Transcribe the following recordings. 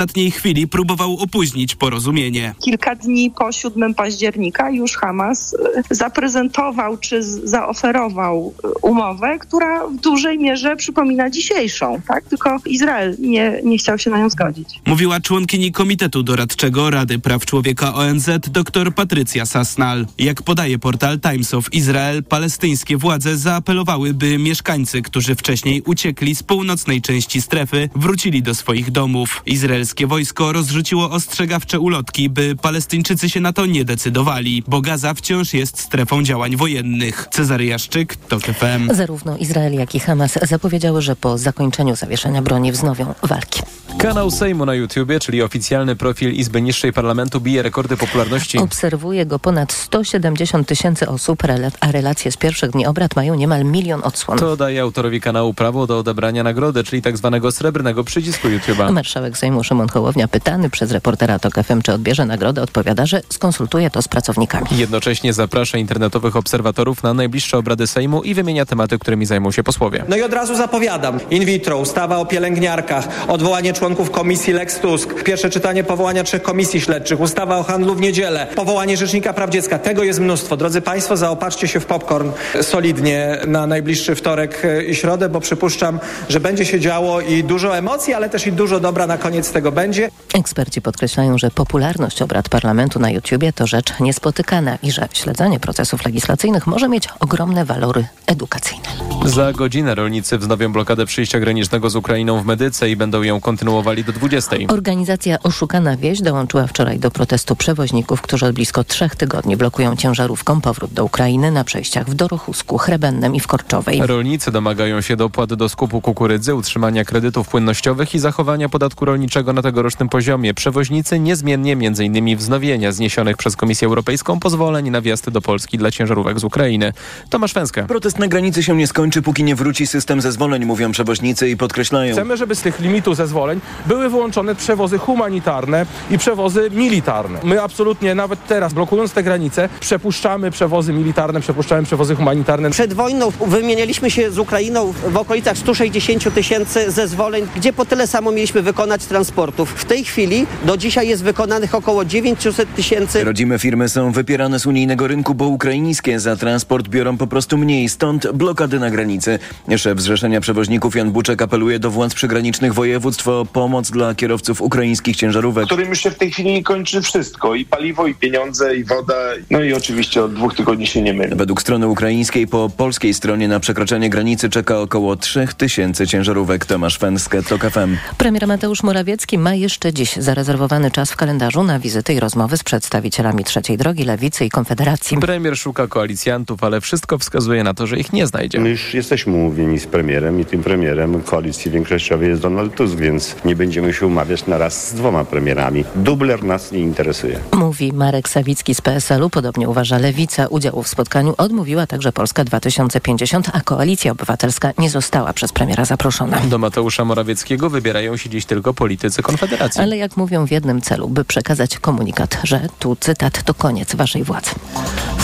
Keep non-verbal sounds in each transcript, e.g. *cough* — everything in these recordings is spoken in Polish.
ostatniej chwili próbował opóźnić porozumienie. Kilka dni po 7 października już Hamas e, zaprezentował czy zaoferował e, umowę, która w dużej mierze przypomina dzisiejszą, tak? Tylko Izrael nie, nie chciał się na nią zgodzić. Mówiła członkini Komitetu Doradczego Rady Praw Człowieka ONZ dr Patrycja Sasnal. Jak podaje portal Times of Israel, palestyńskie władze zaapelowały, by mieszkańcy, którzy wcześniej uciekli z północnej części strefy, wrócili do swoich domów. Izraelskie wojsko rozrzuciło ostrzegawcze ulotki, by Palestyńczycy się na to nie decydowali, bo Gaza wciąż jest strefą działań wojennych. Cezary Jaszczyk, TOK FM. Zarówno Izrael, jak i Hamas zapowiedziały, że po zakończeniu zawieszenia broni wznowią walki. Kanał Sejmu na YouTubie, czyli oficjalny profil Izby Niższej Parlamentu, bije rekordy popularności. Obserwuje go ponad 170 tysięcy osób, a relacje z pierwszych dni obrad mają niemal milion odsłon. To daje autorowi kanału prawo do odebrania nagrody, czyli tak zwanego srebrnego przycisku YouTube'a. Marszałek Sejmu Szymon Hołownia, pytany przez reportera TOK FM, czy odbierze nagrodę, odpowiada, że skonsultuje to z pracownikami. Jednocześnie zaprasza internetowych obserwatorów na najbliższe obrady Sejmu i wymienia tematy, którymi zajmą się posłowie. No i od razu zapowiadam. In vitro, ustawa o pielęgniarkach, odwołanie członków komisji Lex Tusk, pierwsze czytanie powołania trzech komisji śledczych, ustawa o handlu w niedzielę, powołanie Rzecznika Praw Dziecka. Tego jest mnóstwo. Drodzy Państwo, zaopatrzcie się w popcorn solidnie na najbliższy wtorek i środę, bo przypuszczam, że będzie się działo i dużo emocji, ale też i dużo dobra na koniec tego będzie. Eksperci podkreślają, że popularność obrad parlamentu na YouTubie to rzecz niespotykana i że śledzenie procesów legislacyjnych może mieć ogromne walory edukacyjne. Za godzinę rolnicy wznowią blokadę przyjścia granicznego z Ukrainą w Medyce i będą ją kontynuowali do 20. Organizacja Oszukana Wieś dołączyła wczoraj do protestu przewoźników, którzy od blisko trzech tygodni blokują ciężarówką powrót do Ukrainy na przejściach w Dorochusku, Chrebennem i w Korczowej. Rolnicy domagają się dopłat do skupu kukurydzy, utrzymania kredytów płynnościowych i zachowania podatku rolniczego na tegorocznym poziomie. Przewoźnicy niezmiennie m.in. wznowienia zniesionych przez Komisję Europejską pozwoleń na wjazd do Polski dla ciężarówek z Ukrainy. Tomasz Węska. Protest na granicy się nie skończy, póki nie wróci system zezwoleń, mówią przewoźnicy i podkreślają. Chcemy, żeby z tych limitów zezwoleń były wyłączone przewozy humanitarne i przewozy militarne. My absolutnie nawet teraz, blokując te granice, przepuszczamy przewozy militarne, przepuszczamy przewozy humanitarne. Przed wojną wymienialiśmy się z Ukrainą w okolicach 160 tysięcy zezwoleń, gdzie po tyle samo mieliśmy wykonać transportów. W tej chwili do dzisiaj jest wykonanych około 900 tysięcy. Rodzime firmy są wypierane z unijnego rynku, bo ukraińskie za transport biorą po prostu mniej, stąd blokady na granicy. Szef Zrzeszenia Przewoźników Jan Buczek apeluje do władz przygranicznych województw o pomoc dla kierowców ukraińskich ciężarówek. Którym już się w tej chwili kończy wszystko. I paliwo, i pieniądze, i woda. No i oczywiście od dwóch tygodni się nie myli. Według strony ukraińskiej po polskiej stronie na przekroczenie granicy czeka około 3000 ciężarówek. Tomasz Fenskę, TOK FM. Premier Mateusz Morawiecki ma jeszcze dziś zarezerwowany czas w kalendarzu na wizyty i rozmowy z przedstawicielami Trzeciej Drogi, Lewicy i Konfederacji. Premier szuka koalicjantów, ale wszystko wskazuje na to, że ich nie znajdzie. My już jesteśmy umówieni z premierem i tym premierem koalicji większościowej jest Donald Tusk, więc nie będziemy się umawiać na raz z dwoma premierami. Dubler nas nie interesuje. Mówi Marek Sawicki z PSL-u, podobnie uważa Lewica. Udziału w spotkaniu odmówiła także Polska 2050, a Koalicja Obywatelska nie została przez premiera zaproszona. Do Mateusza Morawieckiego wybierają się dziś tylko politycy Konfederacji. Ale jak mówią w jednym celu, by przekazać komunikat, że tu cytat to koniec waszej władzy.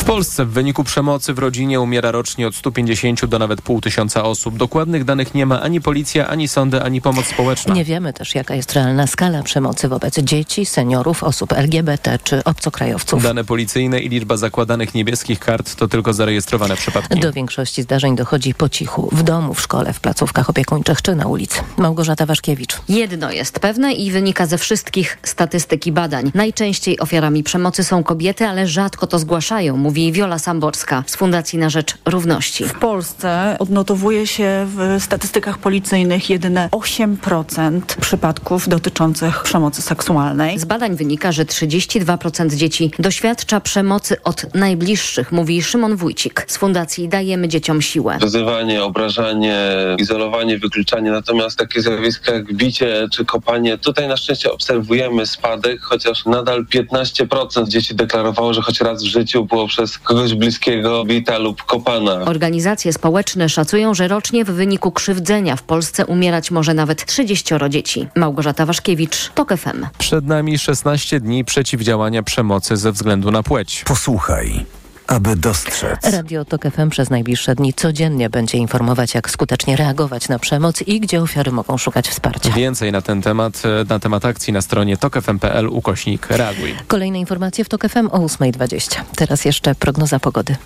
W Polsce w wyniku przemocy w rodzinie umiera rocznie od 150 do nawet pół tysiąca osób. Dokładnych danych nie ma ani policja, ani sądy, ani pomoc społeczna. Nie wiemy też, jaka jest realna skala przemocy wobec dzieci, seniorów, osób LGBT czy obcokrajowców. Dane policyjne i liczba zakładanych niebieskich kart to tylko zarejestrowane przypadki. Do większości zdarzeń dochodzi po cichu, w domu, w szkole, w placówkach opiekuńczych czy na ulicy. Małgorzata Waszkiewicz. Jedno jest pewne i wynika ze wszystkich statystyk i badań. Najczęściej ofiarami przemocy są kobiety, ale rzadko to zgłaszają, mówi Wiola Samborska z Fundacji na Rzecz Równości. W Polsce odnotowuje się w statystykach policyjnych jedyne 8% przypadków dotyczących przemocy seksualnej. Z badań wynika, że 32% dzieci doświadcza przemocy od najbliższych, mówi Szymon Wójcik z Fundacji Dajemy Dzieciom Siłę. Wyzywanie, obrażanie, izolowanie, wykluczanie, natomiast takie zjawiska jak bicie czy kopanie, tutaj na szczęście obserwujemy spadek, chociaż nadal 15% dzieci deklarowało, że choć raz w życiu było przez kogoś bliskiego bita lub kopana. Organizacje społeczne szacują, że rocznie w wyniku krzywdzenia w Polsce umierać może nawet 30 dzieci. Małgorzata Waszkiewicz, TOK FM. Przed nami 16 dni przeciwdziałania przemocy ze względu na płeć. Posłuchaj. Aby dostrzec. Radio TOK FM przez najbliższe dni codziennie będzie informować, jak skutecznie reagować na przemoc i gdzie ofiary mogą szukać wsparcia. Więcej na ten temat, e, na temat akcji na stronie tokfm.pl ukośnik reaguj. Kolejne informacje w TOK FM o 8.20. Teraz jeszcze prognoza pogody.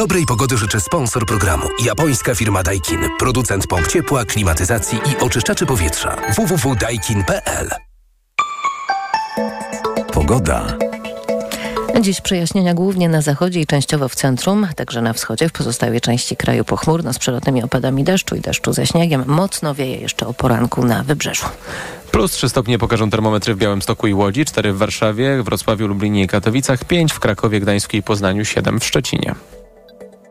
Dobrej pogody życzę sponsor programu. Japońska firma Daikin. Producent pomp ciepła, klimatyzacji i oczyszczaczy powietrza. www.daikin.pl Pogoda. Dziś przejaśnienia głównie na zachodzie i częściowo w centrum, także na wschodzie. W pozostałej części kraju pochmurno z przelotnymi opadami deszczu i deszczu ze śniegiem. Mocno wieje jeszcze o poranku na wybrzeżu. Plus 3 stopnie pokażą termometry w Białymstoku i Łodzi, 4 w Warszawie, Wrocławiu, Lublinie i Katowicach, 5 w Krakowie, Gdańsku i Poznaniu, 7 w Szczecinie.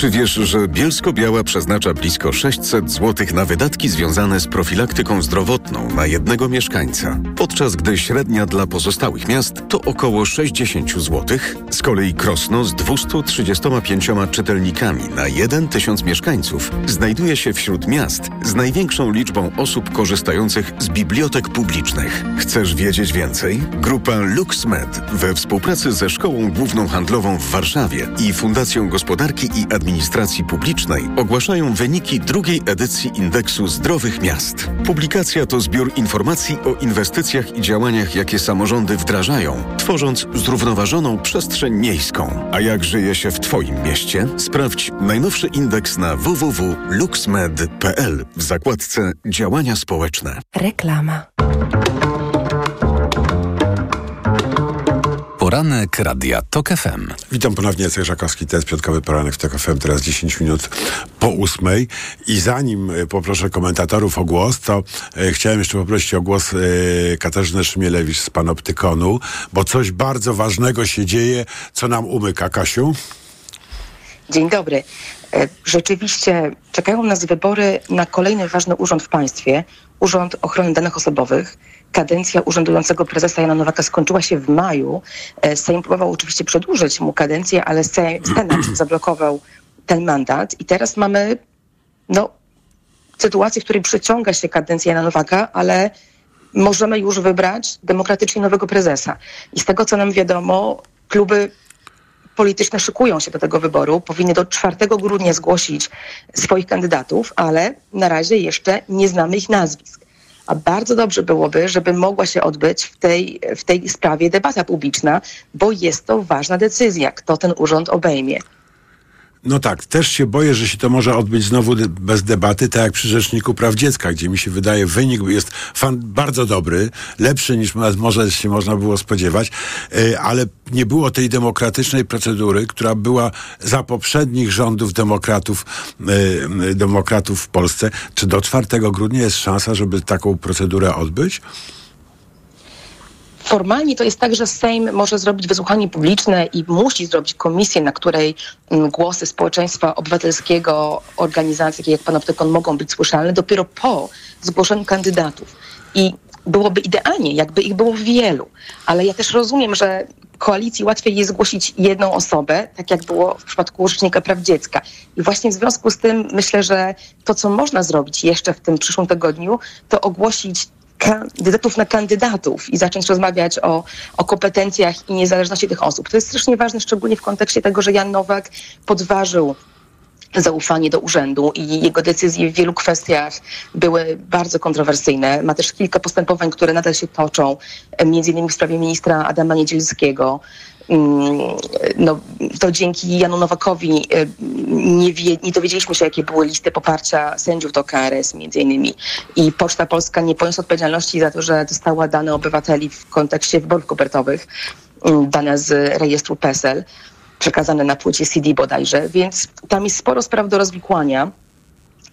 Czy wiesz, że Bielsko-Biała przeznacza blisko 600 zł na wydatki związane z profilaktyką zdrowotną na jednego mieszkańca, podczas gdy średnia dla pozostałych miast to około 60 zł? Z kolei Krosno z 235 czytelnikami na 1 tysiąc mieszkańców znajduje się wśród miast z największą liczbą osób korzystających z bibliotek publicznych. Chcesz wiedzieć więcej? Grupa LuxMed we współpracy ze Szkołą Główną Handlową w Warszawie i Fundacją Gospodarki i Administracji Administracji Publicznej ogłaszają wyniki drugiej edycji Indeksu Zdrowych Miast. Publikacja to zbiór informacji o inwestycjach i działaniach, jakie samorządy wdrażają, tworząc zrównoważoną przestrzeń miejską. A jak żyje się w Twoim mieście? Sprawdź najnowszy indeks na www.luxmed.pl w zakładce Działania społeczne. Reklama. Poranek Radia TOK FM. Witam ponownie, Jacek Żakowski, to jest piątkowy poranek w TOK FM, teraz 10 minut po ósmej. I zanim e, poproszę komentatorów o głos, to e, chciałem jeszcze poprosić o głos e, Katarzyny Szmielewicz z Panoptykonu, bo coś bardzo ważnego się dzieje, co nam umyka. Kasiu? Dzień dobry. E, Rzeczywiście czekają nas wybory na kolejny ważny urząd w państwie, Urząd Ochrony Danych Osobowych. Kadencja urzędującego prezesa Jana Nowaka skończyła się w maju. E, Sejm próbował oczywiście przedłużyć mu kadencję, ale Se- Senat *clears throat* zablokował ten mandat i teraz mamy no, sytuację, w której przeciąga się kadencja Jana Nowaka, ale możemy już wybrać demokratycznie nowego prezesa. I z tego, co nam wiadomo, kluby polityczne szykują się do tego wyboru, powinny do 4 grudnia zgłosić swoich kandydatów, ale na razie jeszcze nie znamy ich nazwisk. A bardzo dobrze byłoby, żeby mogła się odbyć w tej, w tej sprawie debata publiczna, bo jest to ważna decyzja, kto ten urząd obejmie. No tak, też się boję, że się to może odbyć znowu bez debaty, tak jak przy Rzeczniku Praw Dziecka, gdzie mi się wydaje wynik jest fan bardzo dobry, lepszy niż może się można było spodziewać, e, ale nie było tej demokratycznej procedury, która była za poprzednich rządów demokratów, e, demokratów w Polsce. Czy do 4 grudnia jest szansa, żeby taką procedurę odbyć? Formalnie to jest tak, że Sejm może zrobić wysłuchanie publiczne i musi zrobić komisję, na której mm, głosy społeczeństwa obywatelskiego, organizacji takie jak Panoptykon mogą być słyszalne dopiero po zgłoszeniu kandydatów. I byłoby idealnie, jakby ich było wielu. Ale ja też rozumiem, że koalicji łatwiej jest zgłosić jedną osobę, tak jak było w przypadku Rzecznika Praw Dziecka. I właśnie w związku z tym myślę, że to, co można zrobić jeszcze w tym przyszłym tygodniu, to ogłosić kandydatów na kandydatów i zacząć rozmawiać o, o kompetencjach i niezależności tych osób. To jest strasznie ważne, szczególnie w kontekście tego, że Jan Nowak podważył zaufanie do urzędu i jego decyzje w wielu kwestiach były bardzo kontrowersyjne. Ma też kilka postępowań, które nadal się toczą, między innymi w sprawie ministra Adama Niedzielskiego. Mm, No, to dzięki Janu Nowakowi e, nie, wie, nie dowiedzieliśmy się, jakie były listy poparcia sędziów do KRS między innymi. I Poczta Polska nie poniosła odpowiedzialności za to, że dostała dane obywateli w kontekście wyborów kopertowych, mm, dane z rejestru PESEL przekazane na płycie CD bodajże, więc tam jest sporo spraw do rozwikłania.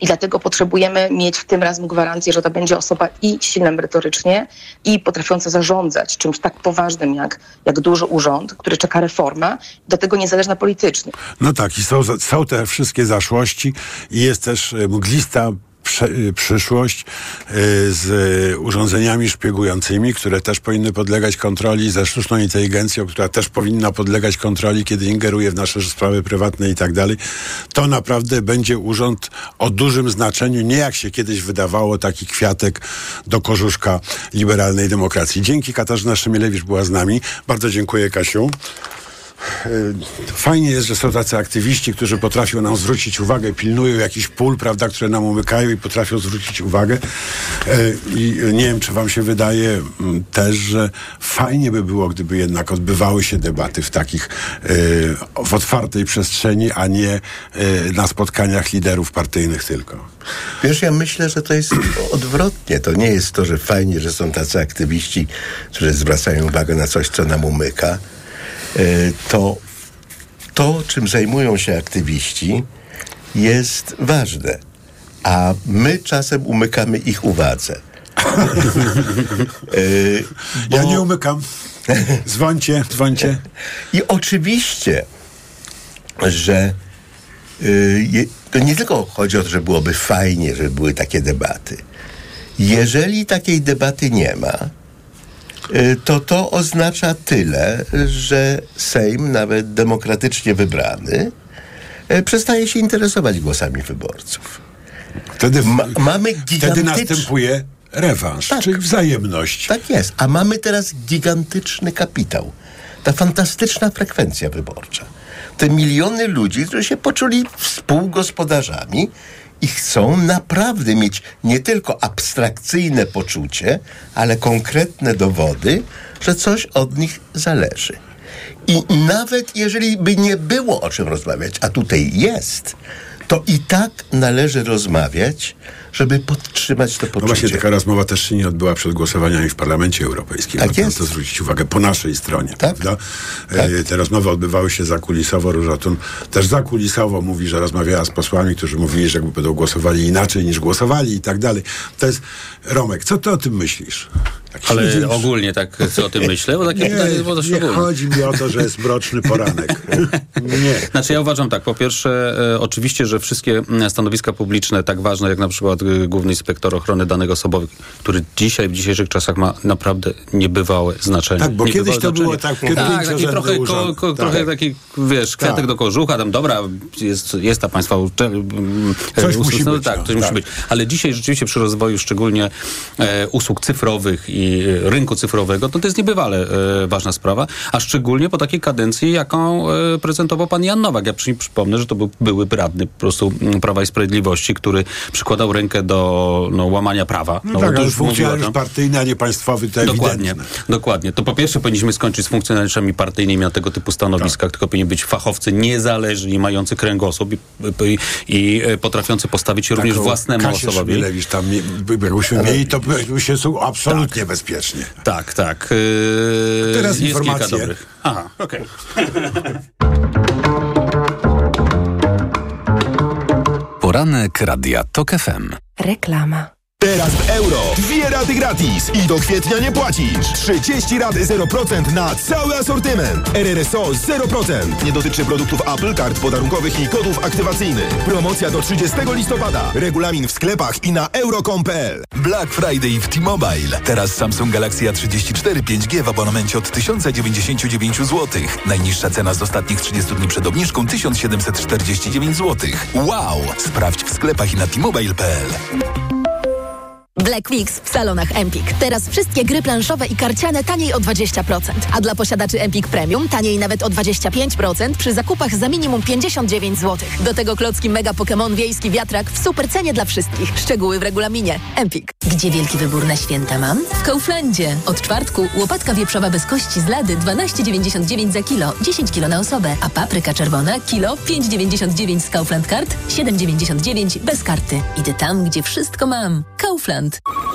I dlatego potrzebujemy mieć w tym razem gwarancję, że to będzie osoba i silna merytorycznie, i potrafiąca zarządzać czymś tak poważnym jak, jak duży urząd, który czeka reforma, do tego niezależna politycznie. No tak, i są, są te wszystkie zaszłości i jest też e, mglista przyszłość y, z urządzeniami szpiegującymi, które też powinny podlegać kontroli, ze sztuczną inteligencją, która też powinna podlegać kontroli, kiedy ingeruje w nasze sprawy prywatne i tak dalej. To naprawdę będzie urząd o dużym znaczeniu, nie jak się kiedyś wydawało, taki kwiatek do kożuszka liberalnej demokracji. Dzięki Katarzyna Szymielewicz była z nami. Bardzo dziękuję Kasiu. E, Fajnie jest, że są tacy aktywiści, którzy potrafią nam zwrócić uwagę, pilnują jakiś pól, prawda, które nam umykają i potrafią zwrócić uwagę. E, I nie wiem, czy wam się wydaje mm, też, że fajnie by było, gdyby jednak odbywały się debaty w takich, e, w otwartej przestrzeni, a nie na spotkaniach liderów partyjnych tylko. Wiesz, ja myślę, że to jest odwrotnie. To nie jest to, że fajnie, że są tacy aktywiści, którzy zwracają uwagę na coś, co nam umyka to to, czym zajmują się aktywiści, jest ważne. A my czasem umykamy ich uwadze. bo... Ja nie umykam. Dzwońcie, dzwońcie. I oczywiście, że y, to nie tylko chodzi o to, że byłoby fajnie, żeby były takie debaty. Jeżeli takiej debaty nie ma, to to oznacza tyle, że Sejm, nawet demokratycznie wybrany, y, przestaje się interesować głosami wyborców. Wtedy, Ma, mamy wtedy następuje rewanż, tak, czyli wzajemność. Tak jest. A mamy teraz gigantyczny kapitał. Ta fantastyczna frekwencja wyborcza. Te miliony ludzi, którzy się poczuli współgospodarzami i chcą naprawdę mieć nie tylko abstrakcyjne poczucie, ale konkretne dowody, że coś od nich zależy. I nawet jeżeli by nie było o czym rozmawiać, a tutaj jest, to i tak należy rozmawiać, żeby podtrzymać to poczucie. No właśnie taka rozmowa też się nie odbyła przed głosowaniami w Parlamencie Europejskim. Tak jest. to zwrócić uwagę po naszej stronie, tak? prawda? Tak. E, te rozmowy odbywały się zakulisowo. Różatun też zakulisowo mówi, że rozmawiała z posłami, którzy mówili, że będą głosowali inaczej niż głosowali i tak dalej. To jest... Romek, co ty o tym myślisz? Tak Ale ogólnie tak co o tym *laughs* myślę? Bo takie nie, pytanie było nie chodzi mi o to, że jest mroczny poranek. *laughs* nie. Znaczy ja uważam tak, po pierwsze e, oczywiście, że wszystkie stanowiska publiczne tak ważne jak na przykład e, Główny Inspektor Ochrony Danych Osobowych, który dzisiaj w dzisiejszych czasach ma naprawdę niebywałe znaczenie. Tak, bo niebywałe kiedyś to znaczenie. było tak, tak taki trochę, ko, ko, tak. trochę taki, wiesz, kwiatek tak. do kożucha, tam dobra, jest, jest ta państwa uczelnia. Coś musi no, być. Tak, no, coś tak. musi być. Ale dzisiaj rzeczywiście przy rozwoju szczególnie e, usług cyfrowych i e, rynku cyfrowego, to to jest niebywale e, ważna sprawa, a szczególnie po takiej kadencji, jaką e, prezentował pan Jan Nowak. Ja przy, przypomnę, że to był były radny po prostu m, Prawa i Sprawiedliwości, który przykładał rękę do no, łamania prawa. No, tak, to ale funkcjonariusz tam- partyjny, a nie państwowy, to Dokładnie, ewidentne. dokładnie. To po pierwsze powinniśmy skończyć z funkcjonariuszami partyjnymi na tego typu stanowiskach, Tak. tylko powinni być fachowcy niezależni, mający kręgosłup i, i, i potrafiący postawić się również Taką własnemu Kasię osobowi. Szmilewicz tam, jakbyśmy mieli, to byśmy się są absolutnie bezpiecznie. Tak, tak. Yy, Teraz jest kilka informacje. dobrych. Aha, okej. Poranek Radia TOK FM. Reklama. Teraz w euro. Dwie raty gratis i do kwietnia nie płacisz. 30 rat 0% na cały asortyment. RRSO 0%. Nie dotyczy produktów Apple, kart podarunkowych i kodów aktywacyjnych. Promocja do 30 listopada. Regulamin w sklepach i na euro.com.pl. Black Friday w T-Mobile. Teraz Samsung Galaxy A34 5G w abonamencie od 1099 zł. Najniższa cena z ostatnich 30 dni przed obniżką 1749 zł. Wow! Sprawdź w sklepach i na T-Mobile.pl. Black Weeks w salonach Empik. Teraz wszystkie gry planszowe i karciane taniej o 20%. A dla posiadaczy Empik Premium taniej nawet o 25% przy zakupach za minimum 59 zł. Do tego klocki Mega Pokémon Wiejski Wiatrak w super cenie dla wszystkich. Szczegóły w regulaminie. Empik. Gdzie wielki wybór na święta mam? W Kauflandzie. Od czwartku łopatka wieprzowa bez kości z lady 12,99 za kilo, 10 kilo na osobę, a papryka czerwona kilo 5,99 z Kaufland Card, 7,99 bez karty. Idę tam, gdzie wszystko mam. Kaufland.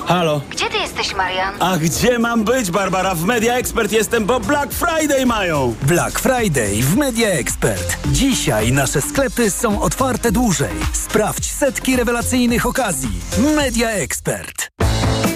Halo. Gdzie ty jesteś, Marian? A gdzie mam być, Barbara? W Media Expert jestem, bo Black Friday mają. Black Friday w Media Expert. Dzisiaj nasze sklepy są otwarte dłużej. Sprawdź setki rewelacyjnych okazji. Media Expert.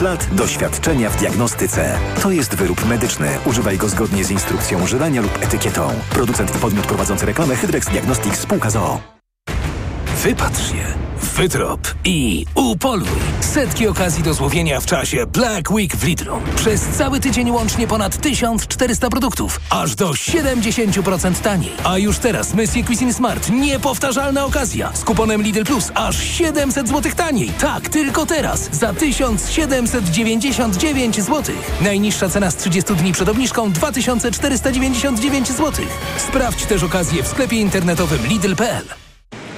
lat doświadczenia w diagnostyce. To jest wyrób medyczny. Używaj go zgodnie z instrukcją używania lub etykietą. Producent i podmiot prowadzący reklamę Hydrex Diagnostics Spółka ZOO. Wypatrz je, wytrop i upoluj. Setki okazji do złowienia w czasie Black Week w Lidlu. Przez cały tydzień łącznie ponad 1400 produktów, aż do 70% taniej. A już teraz Monsieur Cuisine Smart. Niepowtarzalna okazja. Z kuponem Lidl Plus aż 700 zł taniej. Tak, tylko teraz. Za 1799 zł. Najniższa cena z 30 dni przed obniżką 2499 zł. Sprawdź też okazję w sklepie internetowym Lidl.pl.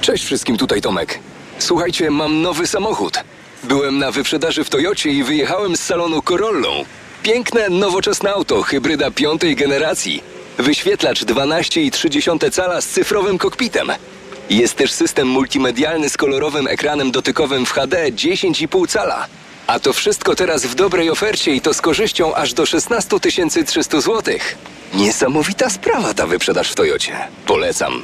Cześć wszystkim, tutaj Tomek. Słuchajcie, mam nowy samochód. Byłem na wyprzedaży w Toyocie i wyjechałem z salonu Corollą. Piękne, nowoczesne auto, hybryda piątej generacji. Wyświetlacz 12,3 cala z cyfrowym kokpitem. Jest też system multimedialny z kolorowym ekranem dotykowym w HD 10,5 cala. A to wszystko teraz w dobrej ofercie i to z korzyścią aż do 16 300 zł. Niesamowita sprawa ta wyprzedaż w Toyocie. Polecam.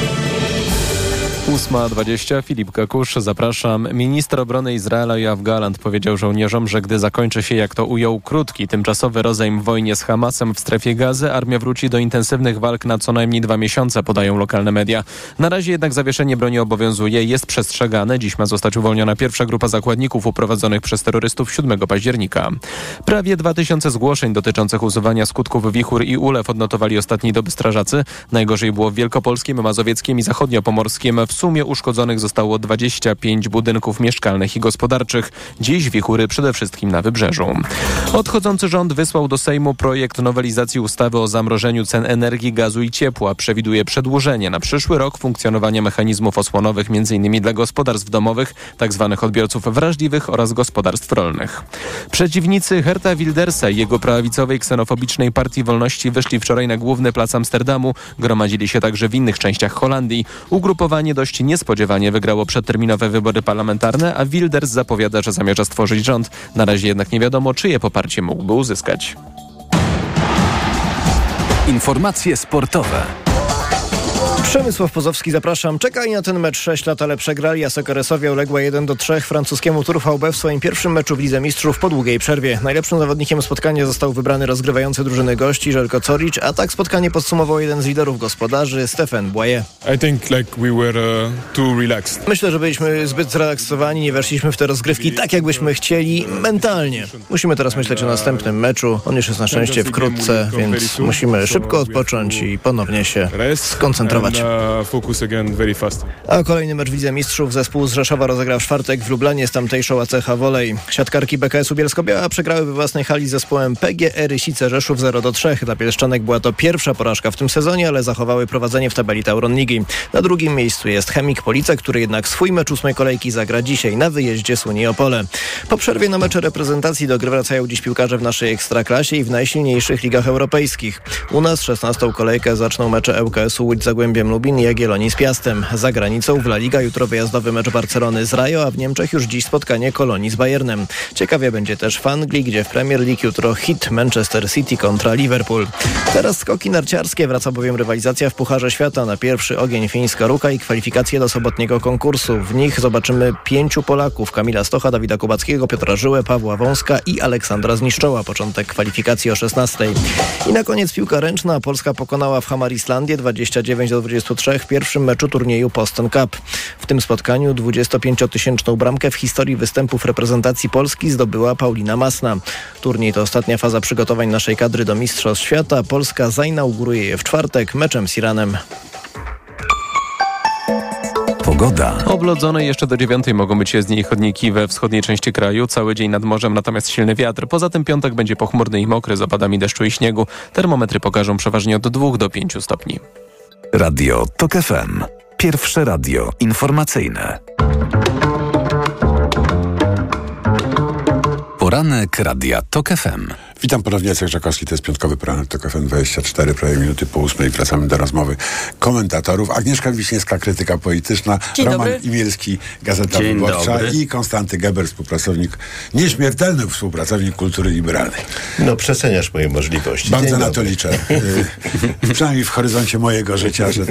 8.20 Filip Kakusz, zapraszam. Minister obrony Izraela Joachim Galant powiedział żołnierzom, że gdy zakończy się, jak to ujął, krótki, tymczasowy rozejm w wojnie z Hamasem w strefie gazy, armia wróci do intensywnych walk na co najmniej dwa miesiące, podają lokalne media. Na razie jednak zawieszenie broni obowiązuje, jest przestrzegane. Dziś ma zostać uwolniona pierwsza grupa zakładników uprowadzonych przez terrorystów 7 października. Prawie 2000 zgłoszeń dotyczących usuwania skutków wichur i ulew odnotowali ostatniej doby strażacy. Najgorzej było w Wielkopolskim, Mazowieckim i Zachodniopomorskim. W sumie uszkodzonych zostało 25 budynków mieszkalnych i gospodarczych. Dziś wichury przede wszystkim na wybrzeżu. Odchodzący rząd wysłał do Sejmu projekt nowelizacji ustawy o zamrożeniu cen energii, gazu i ciepła. Przewiduje przedłużenie na przyszły rok funkcjonowania mechanizmów osłonowych m.in. dla gospodarstw domowych, tzw. Tak odbiorców wrażliwych oraz gospodarstw rolnych. Przeciwnicy Herta Wildersa i jego prawicowej ksenofobicznej Partii Wolności wyszli wczoraj na główny plac Amsterdamu. Gromadzili się także w innych częściach Holandii. Ugrupowanie dość niespodziewanie wygrało przedterminowe wybory parlamentarne, a Wilders zapowiada, że zamierza stworzyć rząd. Na razie jednak nie wiadomo, czyje poparcie mógłby uzyskać. Informacje sportowe. Przemysław Pozowski, zapraszam. Czekali na ten mecz 6 lat, ale przegrali, a Sokoresowie uległa 1 do 3 francuskiemu VB w swoim pierwszym meczu w Lidze Mistrzów po długiej przerwie. Najlepszym zawodnikiem spotkania został wybrany rozgrywający drużyny gości Żelko Coric, a tak spotkanie podsumował jeden z liderów gospodarzy, Stefan Boye. Uh, Myślę, że byliśmy zbyt zrelaksowani, nie weszliśmy w te rozgrywki tak, jakbyśmy chcieli, mentalnie. Musimy teraz myśleć o następnym meczu. On już jest na szczęście wkrótce, więc musimy szybko odpocząć i ponownie się skoncentrować. Focus again very fast. A kolejny mecz w Lidze Mistrzów zespół z Rzeszowa rozegrał w czwartek w Lublanie z tamtejszą ACH Wolej. Siatkarki BKS-u Bielsko-Biała przegrały we własnej hali z zespołem PGE Rysice Rzeszów 0 do 3. Dla Bielszczanek była to pierwsza porażka w tym sezonie, ale zachowały prowadzenie w tabeli Tauron Ligi. Na drugim miejscu jest Chemik Police, który jednak swój mecz ósmej kolejki zagra dzisiaj na wyjeździe z Unii Opole. Po przerwie na mecze reprezentacji do gry wracają dziś piłkarze w naszej ekstraklasie i w najsilniejszych ligach europejskich. U nas 16 kolejkę zaczną mecze ŁKS-u Łódź Zagłębiem Lubin i Jagiellonii z Piastem. Za granicą w La Liga jutro wyjazdowy mecz Barcelony z Rajo, a w Niemczech już dziś spotkanie Kolonii z Bayernem. Ciekawie będzie też w Anglii, gdzie w Premier League jutro hit Manchester City kontra Liverpool. Teraz skoki narciarskie, wraca bowiem rywalizacja w Pucharze Świata na pierwszy ogień fińska ruka i kwalifikacje do sobotniego konkursu. W nich zobaczymy pięciu Polaków, Kamila Stocha, Dawida Kubackiego, Piotra Żyłę, Pawła Wąska i Aleksandra Zniszczoła. Początek kwalifikacji o 16. I na koniec piłka ręczna. Polska pokonała w Hamar Islandię 29 do 23 w pierwszym meczu turnieju Boston Cup. W tym spotkaniu 25-tysięczną bramkę w historii występów reprezentacji Polski zdobyła Paulina Masna. Turniej to ostatnia faza przygotowań naszej kadry do Mistrzostw Świata. Polska zainauguruje je w czwartek meczem z Iranem. Pogoda. Oblodzone jeszcze do dziewiątej mogą być jezdnie i chodniki we wschodniej części kraju. Cały dzień nad morzem, natomiast silny wiatr. Poza tym piątek będzie pochmurny i mokry z opadami deszczu i śniegu. Termometry pokażą przeważnie od 2 do 5 stopni. Radio TOK FM. Pierwsze radio informacyjne. Poranek Radia TOK FM. Witam ponownie, Jacek Żakowski, to jest piątkowy poranek TOK FM 24, prawie minuty po ósmej. Wracamy do rozmowy komentatorów. Agnieszka Wiśniewska, krytyka polityczna, Dzień Roman dobry. Imielski, Gazeta Dzień Wyborcza dobry. i Konstanty Geber, współpracownik, nieśmiertelny współpracownik kultury liberalnej. No, przeceniasz moje możliwości. Bardzo Dzień na dobry. to liczę. *laughs* Y, Przynajmniej w horyzoncie mojego życia, że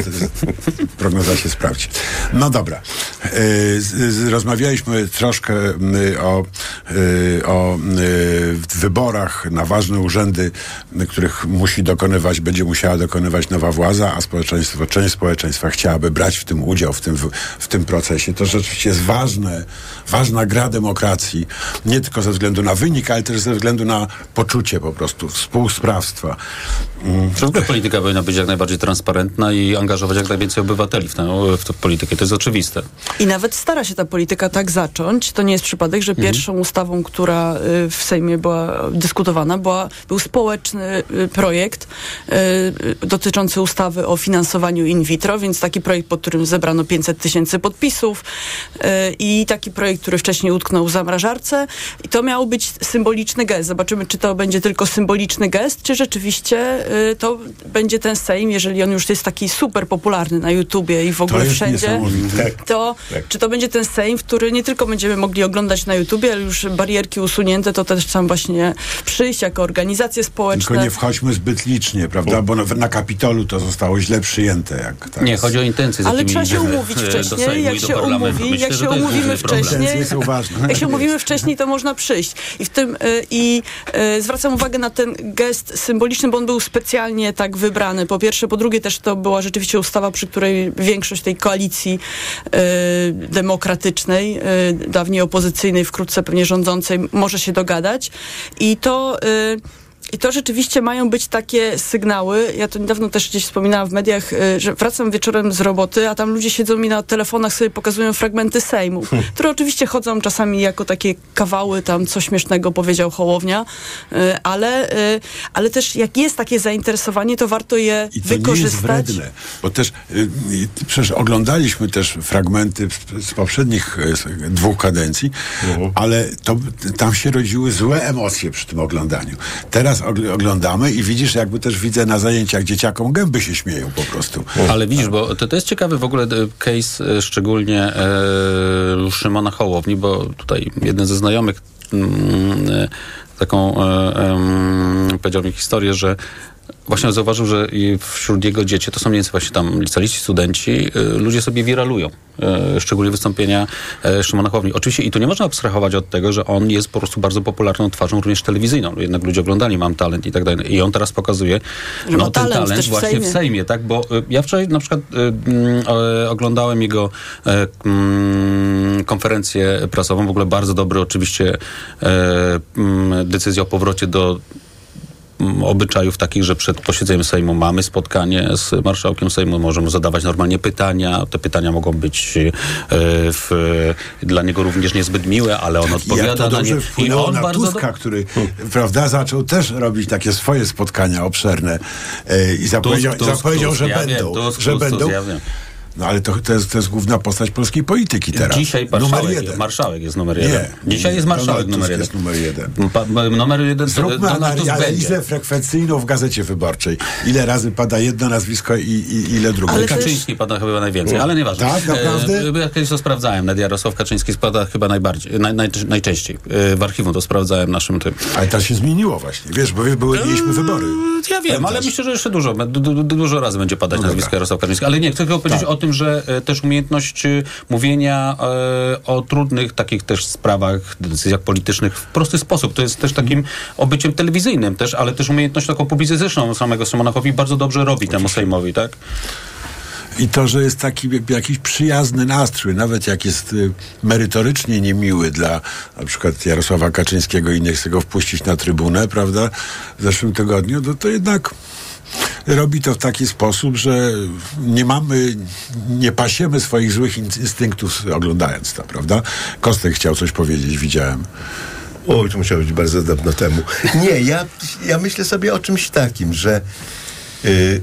prognoza się sprawdzi. No dobra. Y, Rozmawialiśmy troszkę y, o, o wyborach na ważne urzędy, y, których musi dokonywać, będzie musiała dokonywać nowa władza, a społeczeństwo, część społeczeństwa chciałaby brać w tym udział, w tym, w, w tym procesie. To rzeczywiście jest ważne, ważna gra demokracji, nie tylko ze względu na wynik, ale też ze względu na poczucie po prostu współsprawstwa. Mm. W ogóle polityka powinna być jak najbardziej transparentna i angażować jak najwięcej obywateli w tę, w tę politykę. To jest oczywiste. I nawet stara się ta polityka tak zacząć. To nie jest przypadek, że pierwszą ustawą, która y, w Sejmie była dyskutowana, była, był społeczny y, projekt y, dotyczący ustawy o finansowaniu in vitro, więc taki projekt, pod którym zebrano 500 tysięcy podpisów y, i taki projekt, który wcześniej utknął w zamrażarce. I to miał być symboliczny gest. Zobaczymy, czy to będzie tylko symboliczny gest, czy rzeczywiście y, to będzie ten Sejm, jeżeli on już jest taki super popularny na YouTubie i w ogóle jest wszędzie niesamowite. to Tak. czy to będzie ten Sejm, w który nie tylko będziemy mogli oglądać na YouTubie, ale już barierki usunięte, to też tam właśnie przyjść jako organizacje społeczne. Tylko nie wchodźmy zbyt licznie, prawda? Bo na, na Kapitolu to zostało źle przyjęte. Jak tak. Nie, chodzi o intencje, Ale trzeba się umówić e, wcześniej, jak się umówi, Myślę, jak się umówimy wcześniej, jak się umówimy wcześniej, to można przyjść. I w tym y, i y, zwracam uwagę na ten gest symboliczny, bo on był specjalnie tak wybrany. Po pierwsze, po drugie też to była rzeczywiście ustawa, przy której większość tej koalicji demokratycznej, dawniej opozycyjnej, wkrótce pewnie rządzącej, może się dogadać. I to y, i to rzeczywiście mają być takie sygnały. Ja to niedawno też gdzieś wspominałam w mediach, y, że wracam wieczorem z roboty, a tam ludzie siedzą mi na telefonach, sobie pokazują fragmenty Sejmu, które oczywiście chodzą czasami jako takie kawały, tam co śmiesznego powiedział Hołownia, y, ale, y, ale też jak jest takie zainteresowanie, to warto je I to nie jest wykorzystać. wredne, bo też przecież oglądaliśmy też fragmenty z, poprzednich dwóch kadencji, ale to, tam się rodziły złe emocje przy tym oglądaniu. Teraz ogl- oglądamy i widzisz, jakby też widzę na zajęciach dzieciakom gęby się śmieją po prostu. Ale widzisz, bo to, to jest ciekawy w ogóle e, case, e, szczególnie e, Szymona Hołowni, bo tutaj jeden ze znajomych mm, e, taką e, em, powiedział mi historię, że właśnie zauważył, że wśród jego dzieci, to są mniej więcej właśnie tam licealiści, studenci, e, ludzie sobie wiralują. E, szczególnie wystąpienia e, Szymona Hołowni. Oczywiście i tu nie można abstrahować od tego, że on jest po prostu bardzo popularną twarzą również telewizyjną. Jednak ludzie oglądali Mam Talent i tak dalej. I on teraz pokazuje Że no, ten talent talent też w właśnie w Sejmie. Sejmie, tak? Bo y, ja wczoraj na przykład y, mm, oglądałem jego mm, konferencję prasową, w ogóle bardzo dobry oczywiście mm, decyzja o powrocie do obyczajów takich, że przed posiedzeniem Sejmu mamy spotkanie z marszałkiem Sejmu, możemy zadawać normalnie pytania. Te pytania mogą być e, w, dla niego również niezbyt miłe, ale on I jak odpowiada to na nie. I on na bardzo do- Tuska, który prawda, zaczął też robić takie swoje spotkania obszerne e, i zapowiedział, Tusk, zapowiedział Tusk, że ja wiem, będą. Tusk, że Tusk, będą. Tusk, ja wiem. No ale to, to, jest, to jest główna postać polskiej polityki teraz. Dzisiaj numer marszałek, jeden. marszałek jest numer Nie. jeden. Dzisiaj jest marszałek numer jeden. jest numer jeden. Pa, numer jeden Zróbmy analizę frekwencyjną w Gazecie Wyborczej. Ile razy pada jedno nazwisko i, i ile drugie. Ale Kaczyński pada chyba najwięcej, ale nieważne. Tak, naprawdę? E, ja kiedyś to sprawdzałem. Nawet Jarosław Kaczyński spada chyba najbardziej, naj, naj, najczęściej. E, w archiwum to sprawdzałem naszym tym. Ale to się zmieniło właśnie. Wiesz, bo były, mieliśmy wybory. Ja wiem, ale myślę, że jeszcze dużo, du, du, du, dużo razy będzie padać nazwisko Jarosław Kaczyński. Ale nie, chcę tylko powiedzieć o tym, że e, też umiejętność e, mówienia e, o trudnych takich też sprawach, decyzjach politycznych w prosty sposób. To jest też takim obyciem telewizyjnym też, ale też umiejętność taką publicystyczną samego Szymona Hołowni bardzo dobrze robi temu Sejmowi, tak? I to, że jest taki jakiś przyjazny nastrój, nawet jak jest y, merytorycznie niemiły dla na przykład Jarosława Kaczyńskiego i nie chce go wpuścić na trybunę, prawda, w zeszłym tygodniu, no to jednak robi to w taki sposób, że nie mamy, nie pasiemy swoich złych in- instynktów oglądając to, prawda? Kostek chciał coś powiedzieć, widziałem. Oj, to musiało być bardzo dawno temu. Nie, ja, ja myślę sobie o czymś takim, że y,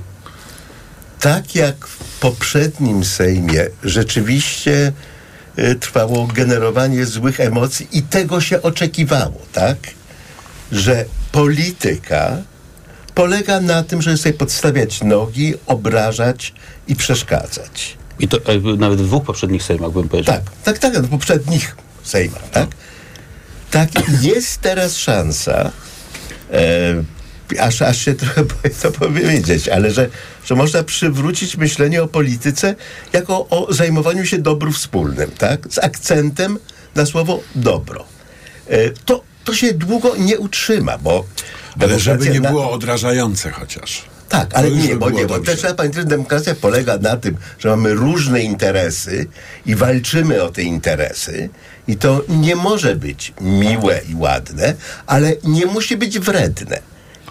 tak jak poprzednim Sejmie rzeczywiście y, trwało generowanie złych emocji i tego się oczekiwało, tak? Że polityka polega na tym, żeby sobie podstawiać nogi, obrażać i przeszkadzać. I to e, nawet w dwóch poprzednich Sejmach bym powiedział. Tak, tak, tak, no poprzednich Sejmach, tak? Tak, i jest teraz szansa, e, aż, aż się trochę *laughs* boję to powiedzieć, ale że, że można przywrócić myślenie o polityce jako o zajmowaniu się dobrem wspólnym, tak? Z akcentem na słowo dobro. E, to, to się długo nie utrzyma, bo Ale żeby nie na- było odrażające chociaż. tak, ale nie, by bo nie, bo też trzeba pamiętać, że demokracja polega na tym, że mamy różne interesy i walczymy o te interesy i to nie może być miłe i ładne, ale nie musi być wredne.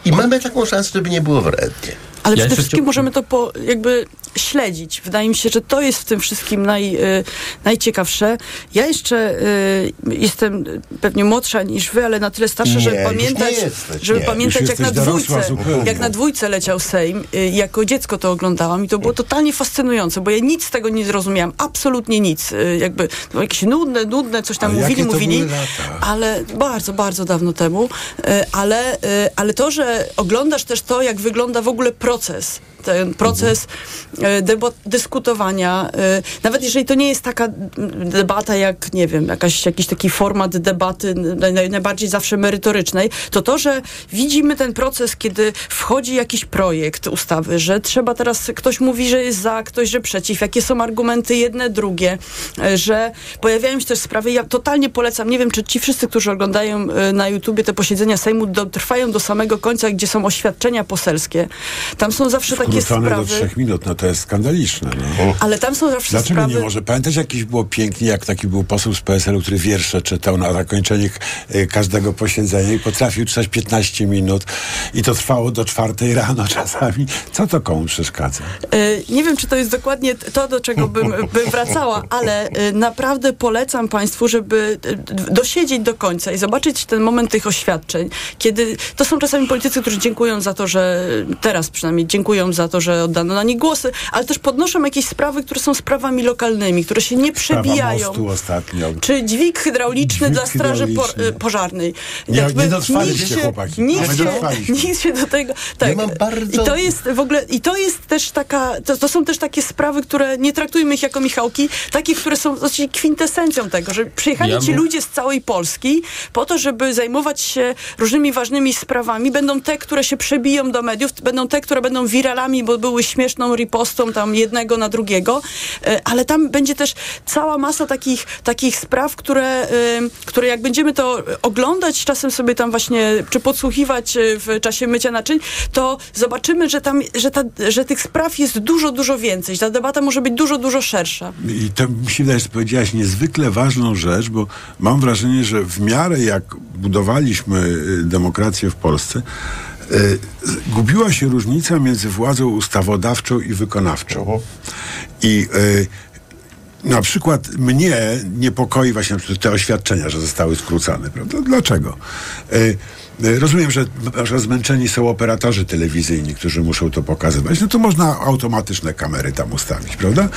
I mamy taką szansę, żeby nie było wrednie. Ale przede wszystkim możemy to po, jakby śledzić. Wydaje mi się, że to jest w tym wszystkim naj, y, najciekawsze. Ja jeszcze y, jestem pewnie młodsza niż wy, ale na tyle starsza, Nie, żeby pamiętać, jesteś, żeby nie. pamiętać jak na dwójce, jak na dwójce leciał Sejm. Y, jako dziecko to oglądałam i to było totalnie fascynujące, bo ja nic z tego nie zrozumiałam. Absolutnie nic. Y, jakby no, jakieś nudne, nudne, coś tam Ale mówili, mówili. Ale bardzo, bardzo dawno temu. E, Ale, e, ale to, że oglądasz też to, jak wygląda w ogóle proces, ten proces e, dyskutowania, e, nawet jeżeli to nie jest taka debata jak, nie wiem, jakaś, jakiś taki format debaty naj, naj, najbardziej zawsze merytorycznej, to to, że widzimy ten proces, kiedy wchodzi jakiś projekt ustawy, że trzeba teraz, ktoś mówi, że jest za, ktoś, że przeciw, jakie są argumenty jedne, drugie, e, że pojawiają się też sprawy, ja totalnie polecam, nie wiem, czy ci wszyscy, którzy oglądają na YouTubie te posiedzenia Sejmu, do, trwają do samego końca, gdzie są oświadczenia poselskie. Są zawsze takie Skrócone do sprawy, trzech minut, no to jest skandaliczne. No. ale tam są zawsze Dlaczego sprawy... nie może? Pamiętasz, jakiś było pięknie, jak taki był poseł z PSL-u, który wiersze czytał na zakończenie e, każdego posiedzenia i potrafił czytać 15 minut i to trwało do czwartej rano *laughs* czasami. Co to komu przeszkadza? E, Nie wiem, czy to jest dokładnie to, do czego bym, bym wracała, ale e, naprawdę polecam Państwu, żeby e, dosiedzieć do końca i zobaczyć ten moment tych oświadczeń, kiedy to są czasami politycy, którzy dziękują za to, że teraz przynajmniej dziękują za to, że oddano na nich głosy, ale też podnoszą jakieś sprawy, które są sprawami lokalnymi, które się nie przebijają. mostu ostatnio. Czy dźwig hydrauliczny Dźwig dla straży po, hydrauliczny. pożarnej. Nie- Jakby nie dotrwaliście, się- chłopaki. Nikt Nie się, *laughs* nikt się do tego... Tak. mam bardzo- I to jest w ogóle... I to jest też taka... To, to są też takie sprawy, które... Nie traktujmy ich jako Michałki. Takie, które są właściwie kwintesencją tego, że przyjechali Ja ci mu- ludzie z całej Polski po to, żeby zajmować się różnymi ważnymi sprawami. Będą te, które się przebiją do mediów, będą te, które będą wiralami, bo były śmieszną ripostą tam jednego na drugiego, E, ale tam będzie też cała masa takich, takich spraw, które, y, które jak będziemy to oglądać, czasem sobie tam właśnie, czy podsłuchiwać y, w czasie mycia naczyń, to zobaczymy, że tam, że, ta, że tych spraw jest dużo, dużo więcej, ta debata może być dużo, dużo szersza. I to mi się wydaje, że powiedziałaś niezwykle ważną rzecz, bo mam wrażenie, że w miarę jak budowaliśmy y, demokrację w Polsce, gubiła się różnica między władzą ustawodawczą i wykonawczą. I y, na przykład mnie niepokoi właśnie te oświadczenia, że zostały skrócone. Prawda? Dlaczego? Y, Rozumiem, że, że zmęczeni są operatorzy telewizyjni, którzy muszą to pokazywać. No to można automatyczne kamery tam ustawić, prawda?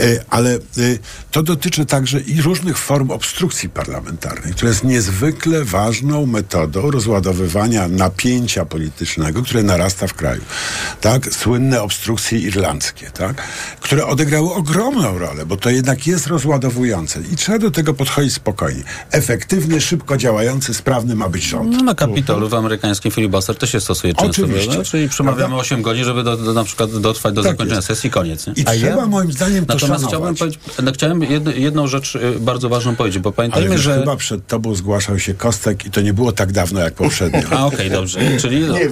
Y, Ale y, to dotyczy także i różnych form obstrukcji parlamentarnej, która jest niezwykle ważną metodą rozładowywania napięcia politycznego, które narasta w kraju. Tak? Słynne obstrukcje irlandzkie, tak? które odegrały ogromną rolę, bo to jednak jest rozładowujące i trzeba do tego podchodzić spokojnie. Efektywny, szybko działający, sprawny ma być rząd. No na Kapitolu w amerykańskim filibuster też się stosuje często, Oczywiście. prawda? Czyli przemawiamy Prawda? 8 godzin, żeby do, do, na przykład dotrwać do Tak zakończenia jest. sesji, koniec. Nie? I trzeba moim zdaniem to Natomiast szanować. chciałbym, powiedzieć, no, chciałem jedno, jedną rzecz y, bardzo ważną powiedzieć, bo Ale pamiętajmy, wiesz, że... chyba przed tobą zgłaszał się Kostek i to nie było tak dawno jak poprzednio. *laughs* A okej, dobrze. Czyli no, Nie,